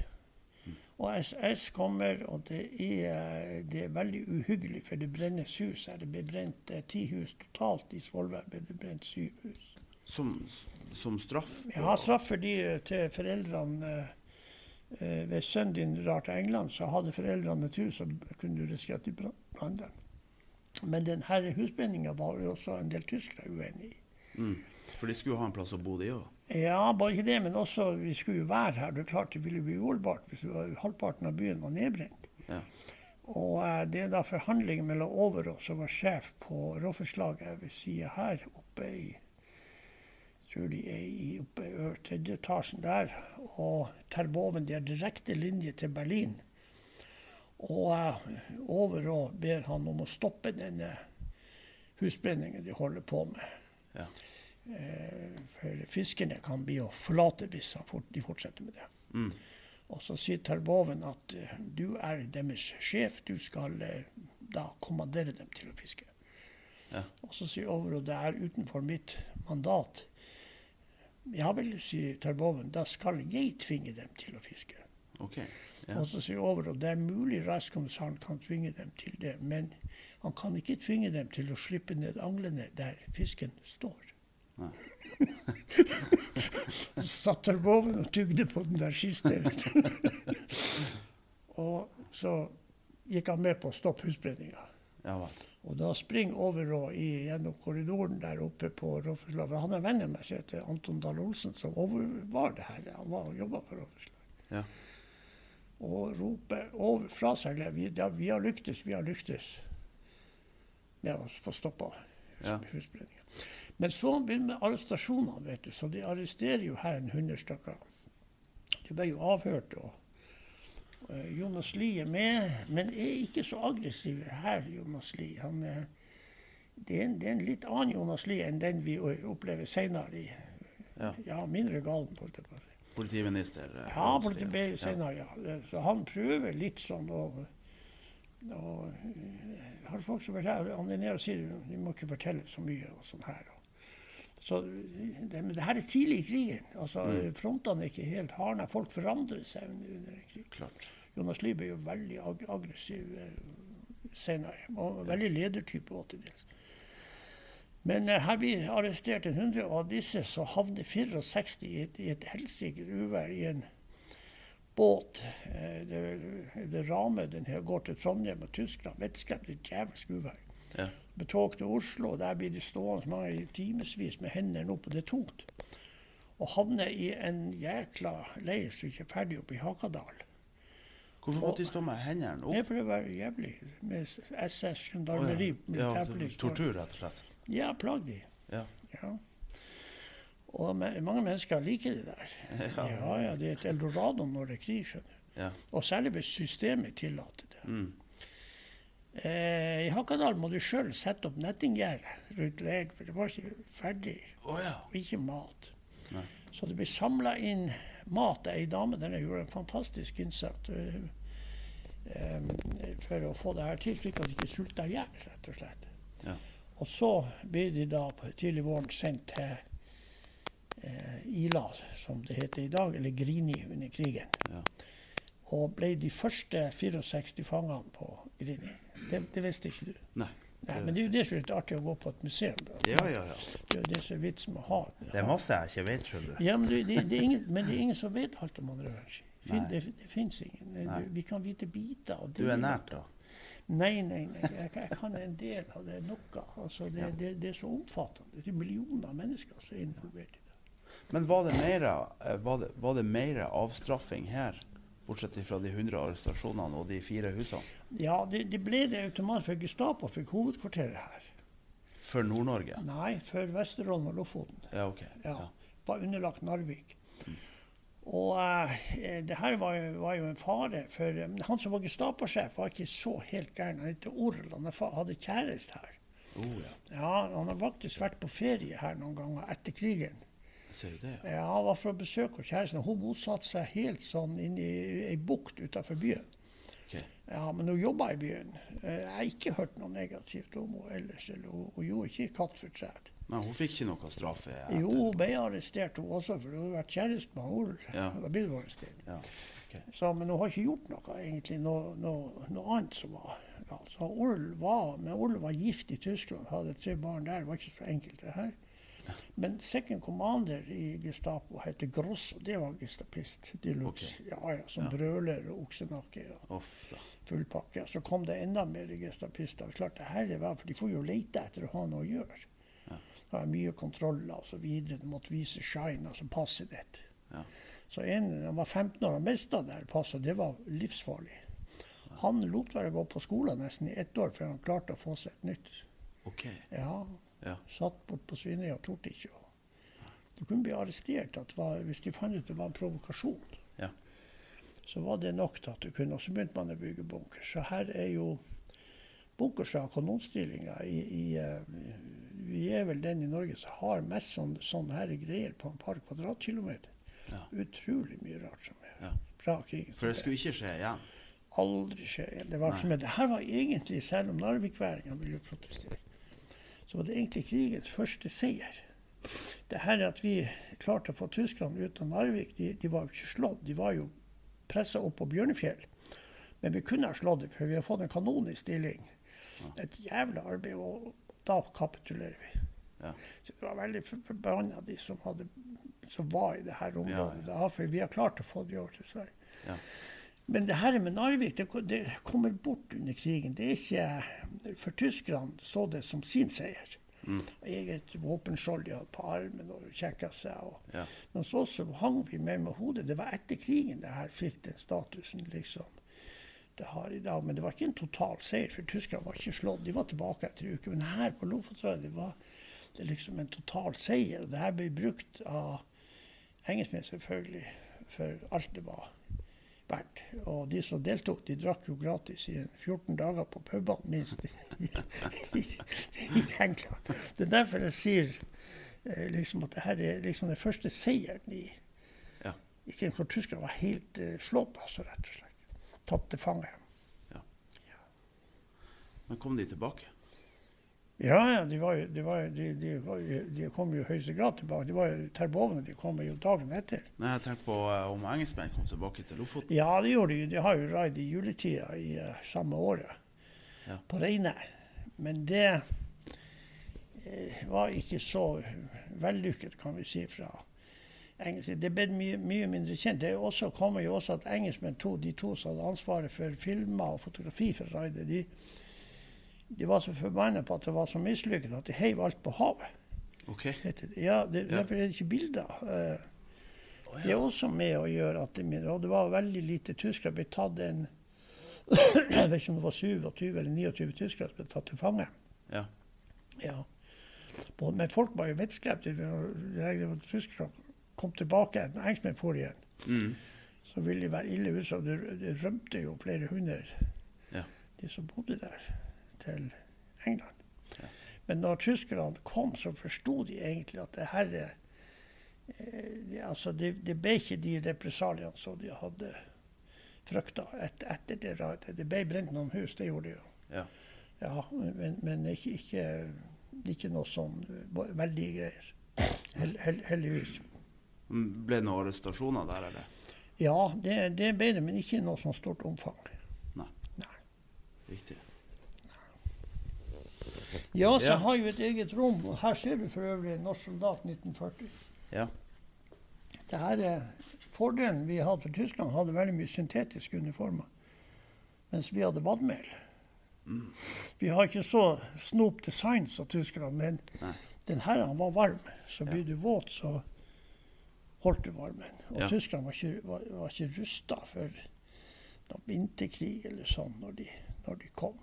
Og SS kommer, og det er, det er veldig uhyggelig, for det brennes hus her. Det ble brent eh, ti hus totalt. I Svolvær ble det brent syv hus. Som, som straff? Ja, straff fordi eh, til foreldrene eh, Ved sønnen din drar til England, så hadde foreldrene et hus, så kunne du risikere at de bra- brant dem. Men denne husbrenninga var jo også en del tyskere uenig i. Mm. For de skulle ha en plass å bo, de òg? Ja, bare ikke det, men også vi skulle jo være her. Det er klart det ville bli uholdbart hvis var, halvparten av byen var nedbrent. Ja. Og eh, det er da forhandlinger mellom Overå, som var sjef på rådhuslaget ved sida her, oppe i tror de er i oppe i tredje etasjen der, og Terboven. De har direkte linje til Berlin. Og eh, Overå ber han om å stoppe denne husbrenningen de holder på med. Ja. Eh, for fiskerne kan bli å forlate hvis de fortsetter med det. Mm. Og så sier Tarboven at eh, du er deres sjef, du skal eh, da kommandere dem til å fiske. Ja. Og så sier Overå det er utenfor mitt mandat. Ja vel, sier Tarboven, da skal jeg tvinge dem til å fiske. Okay. Ja. Og så sier Overå det er mulig reiskommissæren kan tvinge dem til det, men han kan ikke tvinge dem til å slippe ned anglene der fisken står. Satt der satt og tugde på den der siste. og så gikk han med på å stoppe husbrenninga. Ja. Og da springer Overå i- gjennom korridoren der oppe på Råfisklaget. Han er venn av meg som heter Anton Dahl Olsen, som overvar det her. Han var og jobba for Råfisklaget. Ja. Og roper over fra seg vi, ja, vi har lyktes, vi har lyktes med å få stoppa Ja. husbrenninga. Men så begynner med arrestasjonene, vet du. Så de arresterer jo her en hundre stykker. De ble jo avhørt. og eh, Jonas Lie er med, men er ikke så aggressiv her, Jonas Lie. Han, er- det, er en, det er en litt annen Jonas Lie enn den vi opplever senere. I, Ja. ja, mindre galen. på si. Politiminister. eh, Ja, politi senere, ja. ja. Så han prøver litt sånn å og, jeg har folk som forteller, er og sier vi må ikke fortelle så mye og sånn her. Så det, men det her er tidlig i krigen. altså Mm. Frontene er ikke helt hardna. Folk forandrer seg under, en krig. Klart. Jonas Lie ble jo veldig ag aggressiv eh, senere. Og veldig ledertype òg til dels. Men eh, her blir arrestert en hundre, og av disse så havner 64 i et, i et helsike uvær i en båt. Eh, det, det ramer den her går til Trondheim og Tyskland. Vettskremt, et djevelsk uvær. Ja. Med tog til Oslo, og der blir de stående mange i timevis med hendene opp, og det er tungt. Og havner i en jækla leir som ikke er ferdig oppe i Hakadal. Hvorfor måtte de stå med hendene Det er for det var jævlig med SS, gendarmeri, oh, ja. ja, tortur, rett og slett. Ja, plagg de. Ja. Ja. Og mange mennesker liker det der. Ja, ja, Det er et eldorado når det er krig, skjønner. Ja. Og særlig hvis systemet tillater det. Mm. Eh, I Hakadal må du sjøl sette opp nettinggjerde rundt leiren, for det var ikke ferdig. Oh, ja. Og ikke mat. Nei. Så det ble samla inn mat. Ei dame denne gjorde en fantastisk innsats eh, eh, for å få det her til, slik at de ikke sulta i hjel, rett og slett. Ja. Og så ble de da på tidlig våren sendt til Ila, som det heter i dag, eller Grini under krigen. Ja. Og ble de første 64 fangene på Grini. Det, det visste ikke du. Nei. Nei, men det er jo det som er litt artig å gå på et museum. Da. Ja, ja, ja. Det er jo det som er vitsen med å ha Det er masse jeg ikke vet, skjønner du. Ja, men det, det, det ingen, men det er ingen som vet alt om andre verdenskrig. Det, det fins ingen. Nei. Vi kan vite biter. Du er nært, da. Nei, nei, nei. Jeg, jeg kan en del av det. Noe. Altså, det, er så omfattende. Det er millioner av mennesker som er involvert i det. Men var det mer, eh, var det, mer avstraffing her? Bortsett fra de 100 arrestasjonene og de fire husene. Ja, det, det ble det automatisk, for Gestapo fikk hovedkvarteret her. For Nord-Norge? Nei, for Vesterålen og Lofoten. Ja, OK. Ja, Ja. Var underlagt Narvik. Og uh, det her var jo, var jo en fare, for um, han som var Gestapo-sjef, var ikke så helt gæren. Han het Orl, han hadde kjæreste her. Oh, ja. Ja, Han har faktisk vært på ferie her noen ganger etter krigen. Ser det, ja. Han var for å besøke kjæresten. Hun bosatte seg helt sånn inne i ei bukt utenfor byen. Okay. Ja, Men hun jobba i byen. Eh, Jeg har ikke hørt noe negativt om henne ellers. eller Hun, hun gjorde ikke katt for træd. Men hun fikk ikke noe straffe? etter- Jo, hun ble arrestert hun også, for hun hadde vært kjæreste med Orl. Ja. Da ble hun arrestert. Ja. Okay. Så, men hun har ikke gjort noe egentlig, noe, noe, noe annet som var galt. Så Orl var, men Orl var gift i Tyskland, hadde tre barn der. Det var ikke så enkelt, det her. Men second commander i Gestapo heter Grosso. Det var gestapist de luxe. Ja, ja, som Ja. brøler og oksenakke og fullpakke. full pakke. Så kom det enda mer gestapister. Klart det her er vel, for De får jo lete etter å ha noe å gjøre. Ja. Det var mye kontroller videre. Du måtte vise shine, altså passet ditt. Ja. Så en han var 15 år og mista det passet. Det var livsfarlig. Han lot være å gå på skolen nesten i ett år før han klarte å få seg et nytt. Okay. Ja, Ja. Satt bort på Svinøya og torde ikke. Du kunne bli arrestert var, hvis de fant ut det var en provokasjon. Ja. Så var det nok til at du kunne. Og så begynte man å bygge bunker. Så her er jo bunkerser, kanonstillinger i, i eh, Vi er vel den i Norge som har mest sånn, sånne her greier på en par kvadratkilometer. Ja. Utrolig mye rart som er Ja. fra krigen. For det skulle ikke skje igjen? aldri skje igjen. Det, var som, det her var egentlig, selv om narvikværingene ville protestere, så var det egentlig krigens første seier. Det her at vi klarte å få tyskerne ut av Narvik, de, de var jo ikke slått. De var jo pressa opp på Bjørnefjell. Men vi kunne ha slått dem, for vi har fått en kanon i stilling. Et jævla arbeid, og da kapitulerer vi. Ja. Så det var veldig for- forbanna de som, hadde, som var i det her området. Ja, Da, for vi har klart å få de over til Sverige. Men det her med Narvik det, det kommer bort under krigen. Det er ikke, For tyskerne så det som sin seier. Mm. Eget våpenskjold de hadde på armen og kjekka seg. Og, Ja. Men så, så hang vi med med hodet. Det var etter krigen det her fikk den statusen liksom det har i dag. Men det var ikke en total seier, for tyskerne var ikke slått. De var tilbake etter en uke. Men her på Lofotøya var det liksom en total seier. Og det her ble brukt av engelskmenn selvfølgelig for alt det var verdt. Og de som deltok, de drakk jo gratis i 14 dager på pubene, minst, i, i, i England. Det er derfor jeg sier eh, liksom at det her er liksom den første seieren i Ja. Ikke hvor tyskerne var helt eh, slått, altså, rett og slett. Tatt fanget. Ja. Men kom de tilbake? Ja, ja, de, var jo, de, var de, de, kom jo i høyeste grad tilbake. De var jo Terbovene de kom jo dagen etter. Nei, jeg tenkte på uh, om engelskmenn kom tilbake til Lofoten. Ja, det gjorde de. De har jo raid i juletida i uh, samme året. Ja. På Reine. Men det uh, var ikke så vellykket, kan vi si, fra engelsk. Det ble mye, mye mindre kjent. Det også, kommer jo også at engelskmenn to, de to som hadde ansvaret for filmer og fotografi for raidet, de, de var så forbanna på at det var så mislykket at de heiv alt på havet. Ok. Ja, det, Ja. Derfor er det ikke bilder. Å, Det er også med å gjøre at det, mindre. og det var veldig lite tyskere. Ble tatt en Jeg vet ikke om det var 27 eller 29 tyskere som ble tatt til fange. Ja. Ja. Men folk var jo vettskremte. Tyskerne kom tilbake, En engelskmenn for igjen. Mm. Så ville de være ille ute. Det, det rømte jo flere hundre, Ja. de som bodde der, til England. Ja. Men når tyskerne kom, så forsto de egentlig at det her er eh, det, altså det, det ble ikke de represaliene som de hadde frykta et, etter det raidet. Det ble brent noen hus, det gjorde de jo. Ja. Ja, men, men ikke, ikke, ikke noe sånn veldig greier. Hell, hell, heldigvis. Mm, Ble det noen arrestasjoner der, eller? Ja, det, det ble det, men ikke i noe sånn stort omfang. Riktig. Ja, så Ja. har jo et eget rom. og Her ser du for øvrig norsk soldat 1940. Ja. Det her er Fordelen vi hadde for Tyskland, hadde veldig mye syntetiske uniformer. Mens vi hadde vadmel. Mm. Vi har ikke så snop design som tyskerne, men Nei. den her han var varm. Så Ja. blir du våt, så holdt du varmen. Og Ja. tyskerne var ikke, var, var rusta for noen vinterkrig eller sånn når de, når de kom.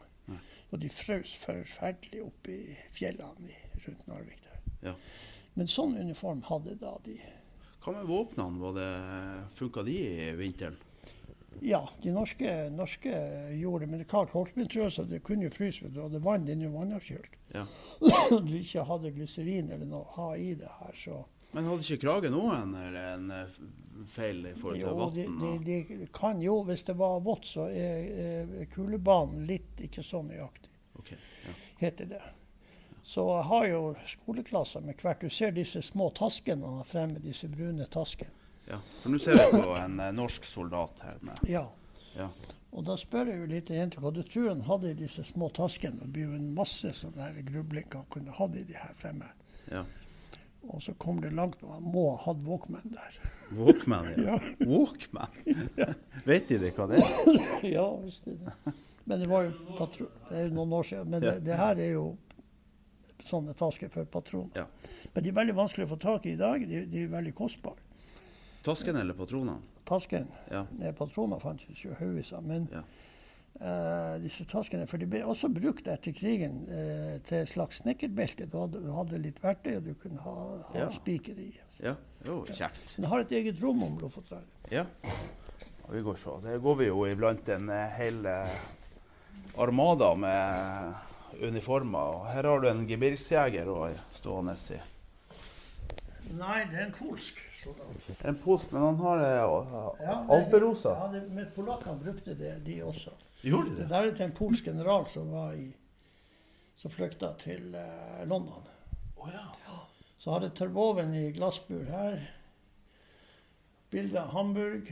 Og de frøs forferdelig oppe i fjellene rundt Narvik der. Ja. Men sånn uniform hadde da de. Hva med våpnene? Funka de i vinteren? Ja, de norske, norske gjorde det. Men det er klart, Holtmintrøsa det kunne jo fryse, og hadde vann, er jo vannavkjølt. Ja. Du ikke hadde glyserin eller noe å ha i det her, så Men hadde ikke Krage noen en, en eh, feil i forhold til Jo, det de, de, de kan jo, hvis det var vått, så er, er kulebanen litt ikke så nøyaktig, okay, ja. heter det. Så jeg har jo skoleklasser med hvert. Du ser disse små taskene han har fremme, disse brune taskene. ja. For nå ser jeg på en eh, norsk soldat her med Ja. Ja. Og da spør jeg jo litt jenter hva du tror han hadde i disse små taskene. Det blir jo en masse sånne her grublinger han kunne hatt i de her fremme. ja. Og så kom det langt og han må ha hatt Walkman der. Walkman, ja. Ja, Walkman? Vet de det hva det er? ja visst er det. Men det var jo patro det er jo noen år siden. Men det, det her er jo sånne tasker for patroner. Ja. Men de er veldig vanskelig å få tak i i dag. De, de er veldig kostbare. Tasken eller patronene? Tasken Ja. Patroner fantes jo haugevis av. Men Ja. Eh, disse taskene For de ble også brukt etter krigen uh, til et slags snekkerbelte. Du hadde, du hadde litt verktøy, og du kunne ha, ha Ja. spiker i. ja. Jo, kjekt. Den har et eget rom om Lofotdraget. Ja. Vi går så. Der går vi jo iblant en eh, hel armada med uniformer. Og her har du en gebirgsjeger stående i. Nei, det er en polsk soldat. En polsk, men han har eh, Ja, alperosa. Ja, det, men polakkene brukte det, de også. Gjorde de Det der er til en polsk general som var i som flykta til eh, London. Oh, ja. Så hadde Terboven i glassbur her. Bilde av Hamburg.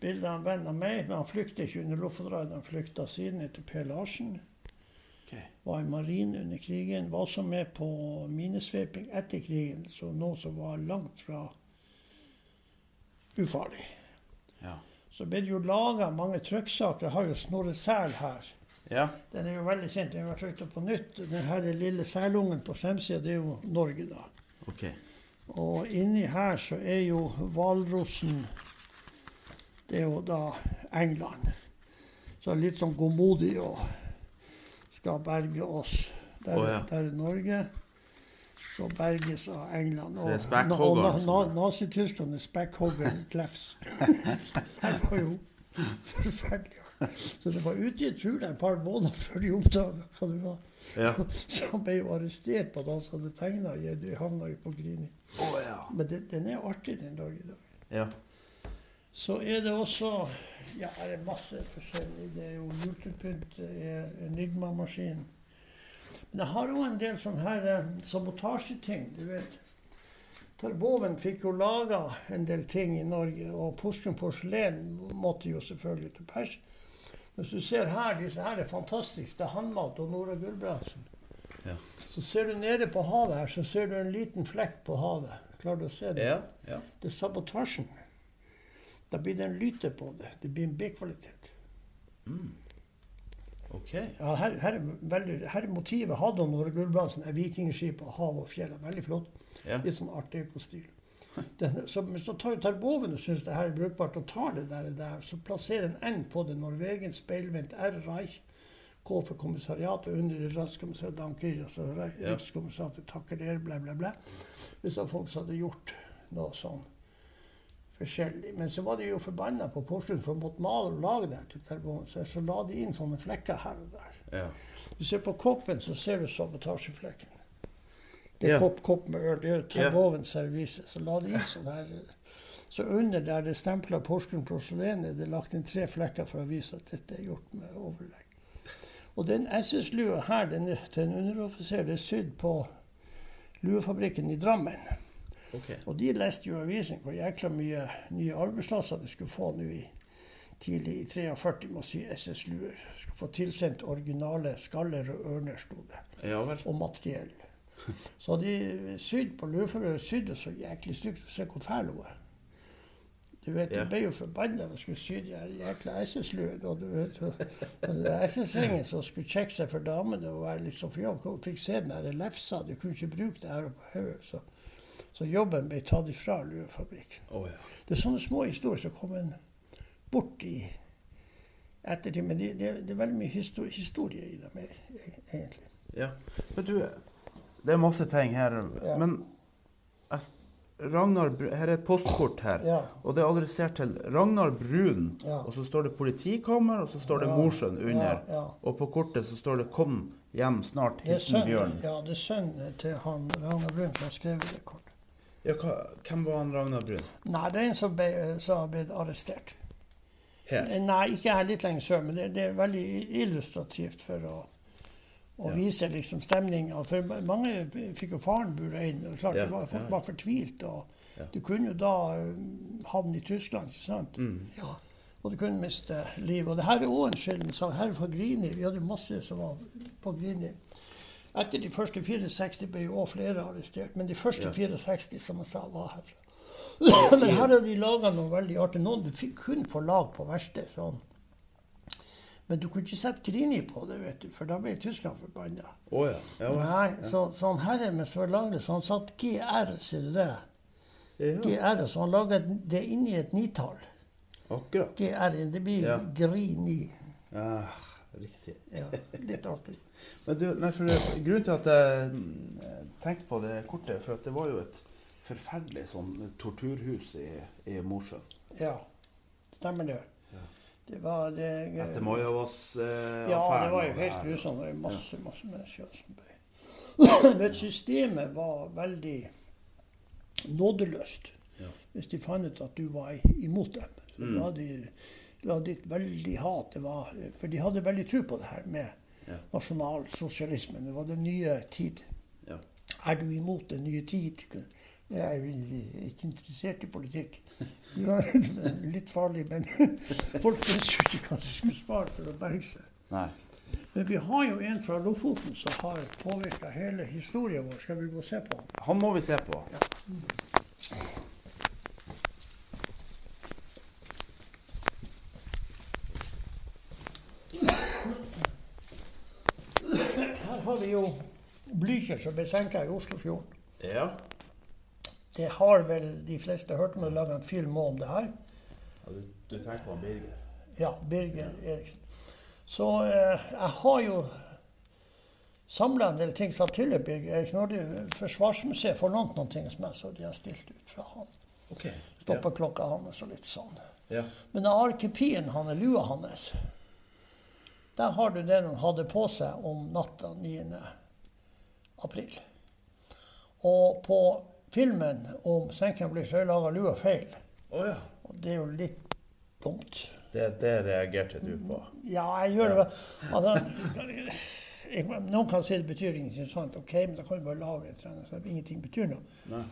Bilde av en venn av meg, men han flykta ikke under Lofotraidet. Han flykta siden etter Per Larsen. Okay. Var i marinen under krigen. Var også med på minesveiping etter krigen, så noe som var langt fra ufarlig. Ja. Så ble det jo laga mange trykksaker. Jeg har jo Snorre Sel her. ja. Den er jo veldig kjent. Den har vært trykt opp på nytt. Den her lille selungen på fremsida, det er jo Norge, da. OK. Og inni her så er jo hvalrossen Det er jo da England. Så litt sånn godmodig og skal berge oss. Der, oh, ja. der er Norge. Så berges og England. Så det er Og, na- na- Nazi-Tyskland er spekkhoggeren Glefs. Det var jo forferdelig. Så det var utgitt, tror jeg, et par måneder før de oppdaga hva det var. Ja. Så han ble jo arrestert på at han hadde tegna. De havna på Grini. Oh, ja. Men det, den er artig den dag i dag. Ja. Så er det også Ja, det er masse forskjellig. Det er jo julepynt, det er Enigma-maskin. Men jeg har òg en del sånne her eh, sabotasjeting, du vet. Tarboven fikk jo laga en del ting i Norge, og Porsgrunn porselen måtte jo selvfølgelig til pers. Hvis du ser her, disse her er fantastiske. Det er håndmalt av Nora Gulbrandsen. Ja. Så ser du nede på havet her, så ser du en liten flekk på havet. Klarer du å se det? Ja. ja. Det er sabotasjen. Da blir det en lyte på det. Det blir en B-kvalitet. OK. Ja, her, her, er veldig, her er motivet hun Norge Gulbrandsen, er vikingskip og hav og fjell. Veldig flott. Ja. Litt sånn art deco-stil. Den- Så, så tar tar boven og syns det her er brukbart, og tar det der, der så plasserer en N på det. Norvegen speilvendt R Reich. K for kommissariatet under i Rikskommissær Dankir, og. Rikskommissariatet takker dere, bla, bla, bla. Hvis folk hadde gjort noe sånn forskjellig. Men så var de jo forbanna på Porsgrunn for å måtte male og lage der til terboven, så, la de inn sånne flekker her og der. Ja. Du ser på koppen, så ser du sabotasjeflekken. Det er Ja. kopp, kopp med øl. Det er jo Ja. Servise. Så la de inn sånn her. Så under der det stempla Porsgrunn porselen, er det lagt inn tre flekker for å vise at dette er gjort med overlegg. Og den SS-lua her, den til en underoffiser, er sydd på luefabrikken i Drammen. OK. Og de leste jo avisen hvor jækla mye nye arbeidsplasser de skulle få nå i tidlig i 43 med å sy SS-luer. Skulle få tilsendt originale skaller og ørner, sto det. Ja. Og materiell. Så de sydde på luefabrikken sydde så jæklig stygt. Se hvor fæl hun er. Du vet, Ja. Ble jo forbanna da jeg skulle sy de jækla SS-luene. Og du vet, SS-gjengen som skulle sjekke seg for damene og være liksom for jobb, og fikk se den der lefsa. De kunne ikke bruke det her på hodet. Så, jobben ble tatt ifra luefabrikken. Oh, ja. Det er sånne små historier som kommer bort i ettertid. Men det, det, det er veldig mye historie, historie i dem, egentlig. ja. Men du, det er masse ting her. Ja. Men jeg- Ragnar Her er et postkort her. Ja. Og det er adressert til Ragnar Brun. Ja. Og så står det politikammer, og så står det Ja. Mosjøen under. Og på kortet så står det 'Kom hjem snart'. Hilsen Bjørn. ja, det er sønnen til han Ragnar Brun som har skrevet det kortet. Ja, hvem var han Ragnar Brun? Nei, det er en som ble, som har blitt arrestert. Her. Nei, ikke her litt lenger sør, men det, det er veldig illustrativt for å, å Ja. vise liksom stemninga. For mange fikk jo faren bura inn. og klart Ja, det var, Folk var fortvilt. og Ja. Du kunne jo da eh, havne i Tyskland, ikke sant? Mm. Ja. Og du kunne miste livet. Og det her er òg en sjelden sak. Her fra Grini, vi hadde masse som var på Grini. Etter de første 64 ble jo òg flere arrestert, men de første Ja. 64 som jeg sa, var herfra. Men her hadde de laga noe veldig artig. Noen du fikk kun få lag på verksted. Sånn. Men du kunne ikke sette Grini på det, vet du, for da ble Tyskland forbanna. Oh, ja. ja. Nei, så, så han herre med Sør-Lange, så han satt GR, ser du det? ja. GR, så han laga det inni et nitall. Akkurat. GR, det blir Ja. Grini. Ja, riktig. Ja, litt artig. Men du, nei, for Grunnen til at jeg mm, tenkte på det kortet, for det var jo et forferdelig sånn torturhus i, i Mosjøen. Ja, stemmer det. Ja. Det var det Etter Majavas-affæren. Ja, det var jo helt grusomt. Det var masse, masse mennesker som ble Men systemet var veldig nådeløst. Ja. Hvis de fant ut at du var imot dem. Så Mm. la de la de veldig hat. Var, for de hadde veldig tro på det her med Ja. nasjonalsosialismen. Det var den nye tid. Ja. Er du imot den nye tid? Jeg er ikke interessert i politikk. Ja, Litt farlig, men folk visste jo ikke hva de skulle svare for å berge seg. Nei. Men vi har jo en fra Lofoten som har påvirka hele historien vår. Skal vi gå og se på han? Han må vi se på. Her har vi jo Blücher som ble senka i Oslofjorden. Ja. Det har vel de fleste hørt om. Det er laga en film om det her. ja du, du tenker på Birger? Ja, Birger Eriksen. Så eh, jeg har jo samla en del ting som tilhører Birger Eriksen. Når det Forsvarsmuseet får lånt noen ting som jeg så de har stilt ut fra han. Ok. Stoppeklokka hans og litt sånn. Ja. Men arkipien han er lua hans, der har du det han hadde på seg om natta 9. april. Og på filmen om senken blir er laga lua feil. oh, ja. Og det er jo litt dumt. Det, det reagerte du på. Ja, jeg gjør det. Altså, noen kan si det betyr ingenting sånt. Ok, men da kan vi bare lage et eller annet så ingenting betyr noe. Nei.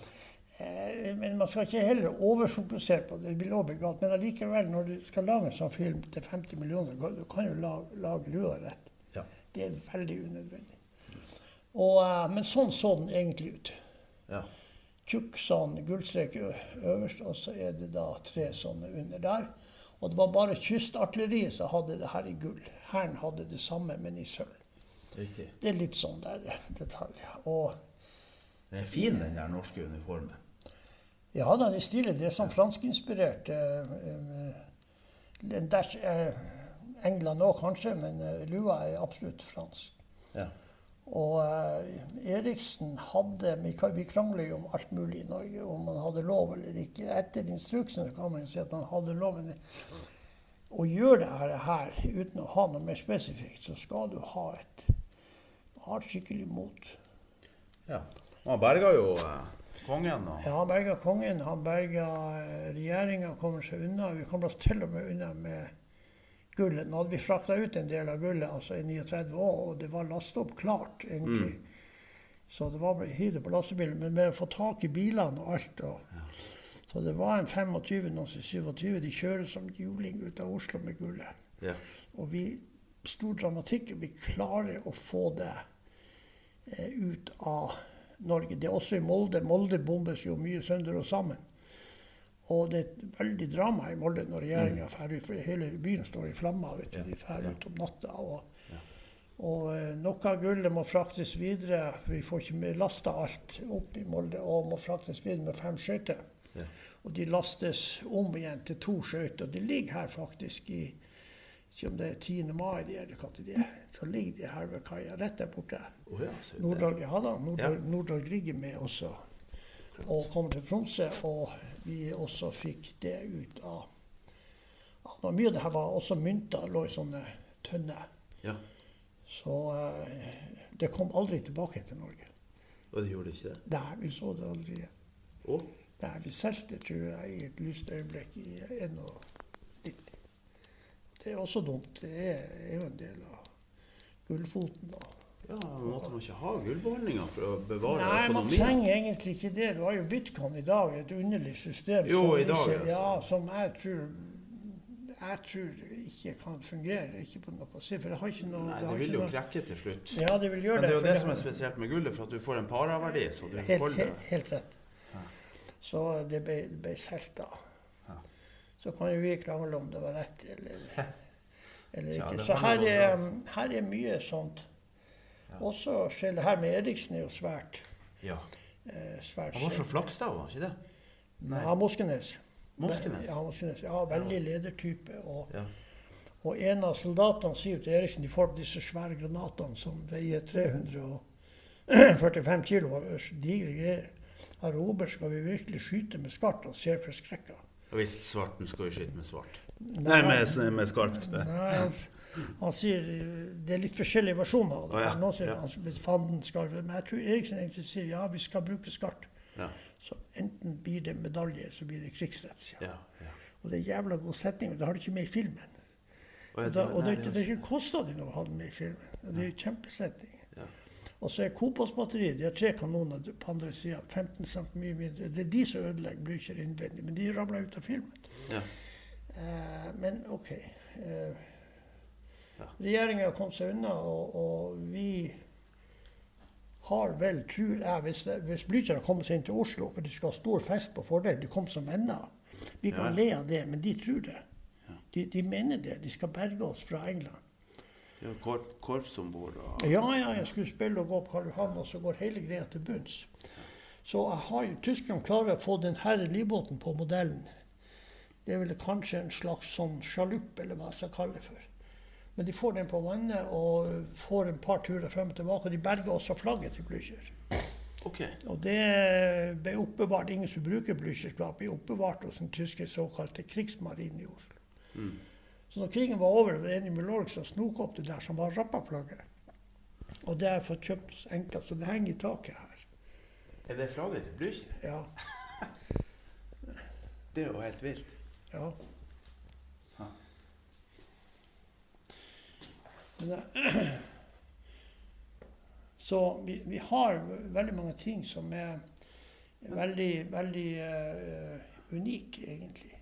Eh, Men man skal ikke heller overfokusere på det. Det vil også galt. Men allikevel, når du skal lage en sånn film til 50 millioner, du kan jo lage, lage lua rett. Ja. Det er veldig unødvendig. Og, eh, men sånn så den egentlig ut. Ja. Tjukk sånn gullstrek øverst, og så er det da tre sånne under der. Og det var bare kystartilleriet som hadde det her i gull. Hæren hadde det samme, men i sølv. Det er litt sånn der detaljer. Og Den er fin, den der norske uniformen. Ja da, det er stilig. Det er sånn franskinspirert. eh, eh, En dash er England òg, kanskje, men eh, lua er absolutt fransk. Ja. Og eh, Eriksen hadde Vi, krangler jo om alt mulig i Norge, om han hadde lov eller ikke. Etter instruksen kan man jo si at han hadde lov. Men å gjøre det her, her uten å ha noe mer spesifikt, så skal du ha et ha et skikkelig mot. ja. Han berga jo eh, kongen og Ja, han berga kongen, han berga regjeringa, kommer seg unna. Vi kommer oss til og med unna med gullet. Nå hadde vi frakta ut en del av gullet altså i 39 år, og det var lastet opp klart, egentlig. Så det var bare å hive det på lastebilen. Men med å få tak i bilene og alt og, Så det var en 25, noen 27. De kjører som juling ut av Oslo med gullet. ja. Og vi Stor dramatikk. Vi klarer å få det eh, ut av Norge. Det er også i Molde. Molde bombes jo mye sønder og sammen. Og det er et veldig drama i Molde når regjeringa drar ut, for hele byen står i flammer. vet du. De drar ut om natta. Og, og eh, noe av gullet må fraktes videre, for vi får ikke lasta alt opp i Molde, og må fraktes videre med fem skøyter. Ja. Og de lastes om igjen til to skøyter. De ligger her faktisk i ikke om det er 10. mai de er, eller det er. Så ligger de her ved kaia, rett der borte. Ja. Nordahl ja da, Nordahl, Ja. Nordahl Grieg er med også. Og kom til Tromsø, og vi også fikk det ut av ja, Mye av det her var også mynter, lå i sånne tønner. Ja. Så eh, det kom aldri tilbake til Norge. Og det gjorde ikke det? Nei, vi så det aldri igjen. Oh. Der vi solgte, tror jeg, i et lyst øyeblikk i 91. Det er også dumt. Det er, er jo en del av gullfoten. da. Ja, Måtte man ikke ha gullbeholdninger for å bevare Nei, man trenger egentlig ikke det. Du har jo Bitcoin i dag, et underlig system Jo, som, dag, ikke, altså. ja, som jeg tror jeg tror ikke kan fungere. Ikke på noe si, for det har ikke noe Nei, det det vil jo noe- krekke til slutt. Ja, det vil gjøre det. Men det er jo det, det som er spesielt med gullet, for at du får en paraverdi, så du Helt, holder helt, helt rett. Så det ble, ble solgt da. Så kan jo vi krangle om det var rett eller, eller ikke. Så her er, her er mye sånt. Også skjellet her med Eriksen er jo svært. Ja. Eh, svært Han var fra. Flakstad, var han ikke det? Nei. Ja, Moskenes. Moskenes? Ja, Moskenes. ja veldig ledertype. Og, og en av soldatene sier til Eriksen de får disse svære granatene som veier 345 kilo. Digre greier. Herr Robert, skal vi virkelig skyte med skarpt? Han ser forskrekka. Og Hvis svarten skal jo skyte med svart. Nei, med, med skarpt. Nei, han, han sier det er litt forskjellige versjoner av det. Å, ja, Noen sier ja. han, hvis fanden skal, Men jeg tror Eriksen egentlig sier ja, vi skal bruke skarpt. Ja. Så enten blir det medalje, så blir det krigsrett. Ja, ja. Og det er jævla god setning, og det har du ikke med i filmen. Og da, og det, det, det, det kosta de noe å ha den med i filmen. Det er jo kjempesetting. Ja. Og så er Kopos-batteriet de har tre kanoner på andre sida. 15 cm mye mindre. Det er de som ødelegger Blücher innvendig, men de ramler ut av filmen. Ja. Eh, men OK. Eh, Ja. Regjeringa kom seg unna, og, og vi har vel, tror jeg, hvis, det- hvis Blücher har kommet seg inn til Oslo for de skal ha stor fest på fordel, de kom som venner. Vi kan Ja. le av det, men de tror det. De, de mener det. De skal berge oss fra England. Er korp, korps om bord. Og... Ja, ja, jeg skulle spille og gå på Karl Johan, og så går hele greia til bunns. Så jeg har jo Tyskland klarer å få denne livbåten på modellen. Det er vel kanskje en slags sånn sjalupp, eller hva jeg skal kalle det for. Men de får den på vannet og får en par turer frem og tilbake. og De berger også flagget til Blücher. Okay. Og det ble oppbevart. Ingen som bruker Blüchers flagg, ble oppbevart hos den tyske såkalte krigsmarinen i Oslo. Så når krigen var over, var enig en i Milorg som snok opp det der, som var Rappa-flagget. Og det har jeg fått kjøpt hos enka, så det henger i taket her. Er det flagget til Blücher? Ja. Det er jo helt vilt. ja. Men det, så vi, vi har veldig mange ting som er veldig, veldig uh, unike, egentlig.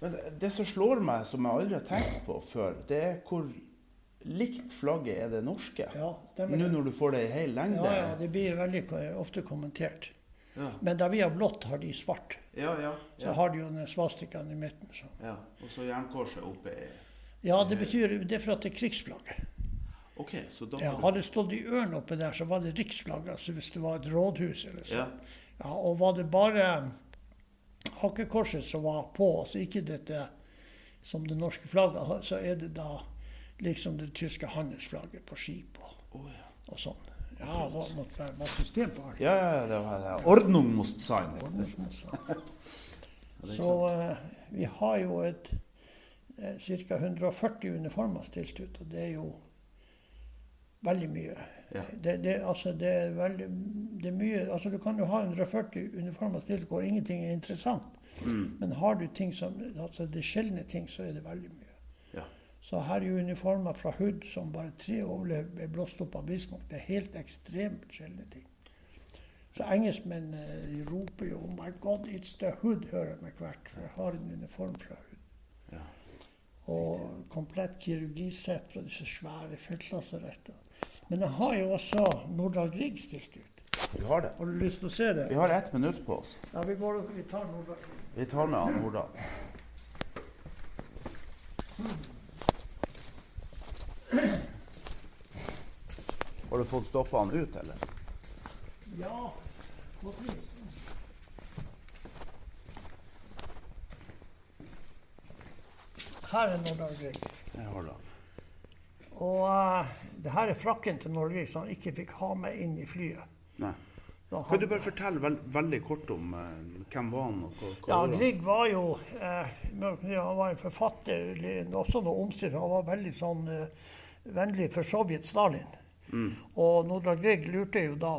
Men det- som slår meg, som jeg aldri har tenkt på før, det er hvor likt flagget er det norske. Ja, stemmer Nå når du får det i hel lengde. Ja, ja, det blir veldig ofte kommentert. ja. Men da vi har blått, har de svart. ja, ja, Så har de jo den svastikaen i midten. Så. ja. Og så jernkorset oppe i Ja, det betyr det er for at det er krigsflagget. OK, så da Ja, hadde det stått i ørn oppe der, så var det riksflagget. Altså hvis det var et rådhus eller Ja. sånn. Ja, og var det bare hakekorset som var på, altså ikke dette som det norske flagget så er det da liksom det tyske handelsflagget på skip og, oh, ja. og sånn. Ja, det måtte være var system på alt. Ja, ja, det var det. Ordnung must sein. Så eh, vi har jo et eh, ca. 140 uniformer stilt ut, og det er jo veldig mye. Ja. Det, det, altså, det er veldig det er mye, altså Du kan jo ha 140 uniformer stilt hvor ingenting er interessant. Mm. Men har du ting som, altså det sjeldne ting, så er det veldig mye. Ja. Så her er jo uniformer fra Hood som bare tre overlever ble blåst opp av Bismarck. Det er helt ekstremt sjeldne ting. Så engelskmenn eh, roper jo 'Oh my God, it's the Hood', hører jeg med hvert. For jeg har en uniform fra Hood. Ja. Og komplett kirurgisett fra disse svære feltlasarettene. Men jeg har jo også Nordahl Grieg stilt ut. Vi har det. Har du lyst til å se det? Vi har ett minutt på oss. Ja, vi, går, vi tar Nordahl Grieg. Vi tar med han Nordahl. Har du fått stoppa han ut, eller? Ja. Her er Nordahl Grieg. Her har det. Og eh, det her er frakken til Norge som han ikke fikk ha med inn i flyet. Nei. Han, Kan du bare fortelle veld, veldig kort om eh, hvem var han og hva, hva ja. Grieg var jo eh, Han var en forfatter, også noe omstyrt. Han var veldig sånn eh, vennlig for Sovjet-Stalin. Mm. Og Nordahl Grieg lurte jo da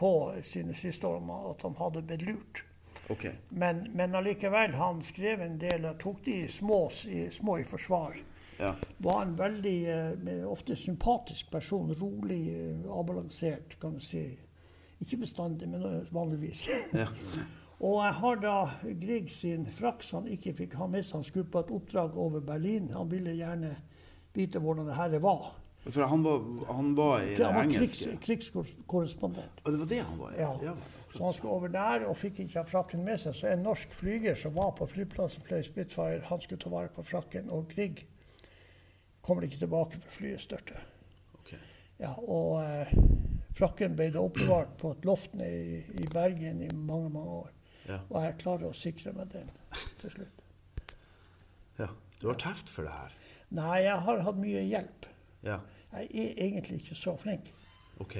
på sine siste år om at han hadde blitt lurt. Ok. Men, men allikevel, han skrev en del, tok de små, små i forsvar. Ja. Var en veldig, eh, ofte sympatisk person. Rolig, eh, avbalansert, kan du si. Ikke bestandig, men eh, vanligvis. ja. Og jeg har da Grieg sin frakk som han ikke fikk ha med seg. Han skulle på et oppdrag over Berlin. Han ville gjerne vite hvordan det her var. For han var, han var i det Han var krigs, engelske. krigskorrespondent. Og det var det han var? Ja. ja. Så han skulle over der og fikk ikke ha frakken med seg. Så en norsk flyger som var på flyplassen fløy Spitfire, han skulle ta vare på frakken. Og Grieg kommer ikke tilbake for flyet størtet. Okay. Ja, og eh, frakken ble da oppbevart på et loft i, i Bergen i mange, mange år. Ja. Og jeg klarer å sikre meg den til slutt. ja. Du har teft for det her? Nei, jeg har hatt mye hjelp. Ja. Jeg er egentlig ikke så flink. Ok.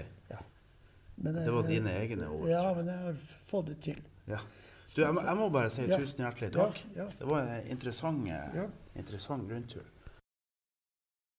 Men Det var dine egne ord? Ja, men jeg har fått det til. Ja. Du, jeg må, jeg må bare si Ja. tusen hjertelig takk. ja. Det var en interessant, eh, Ja. interessant rundtur.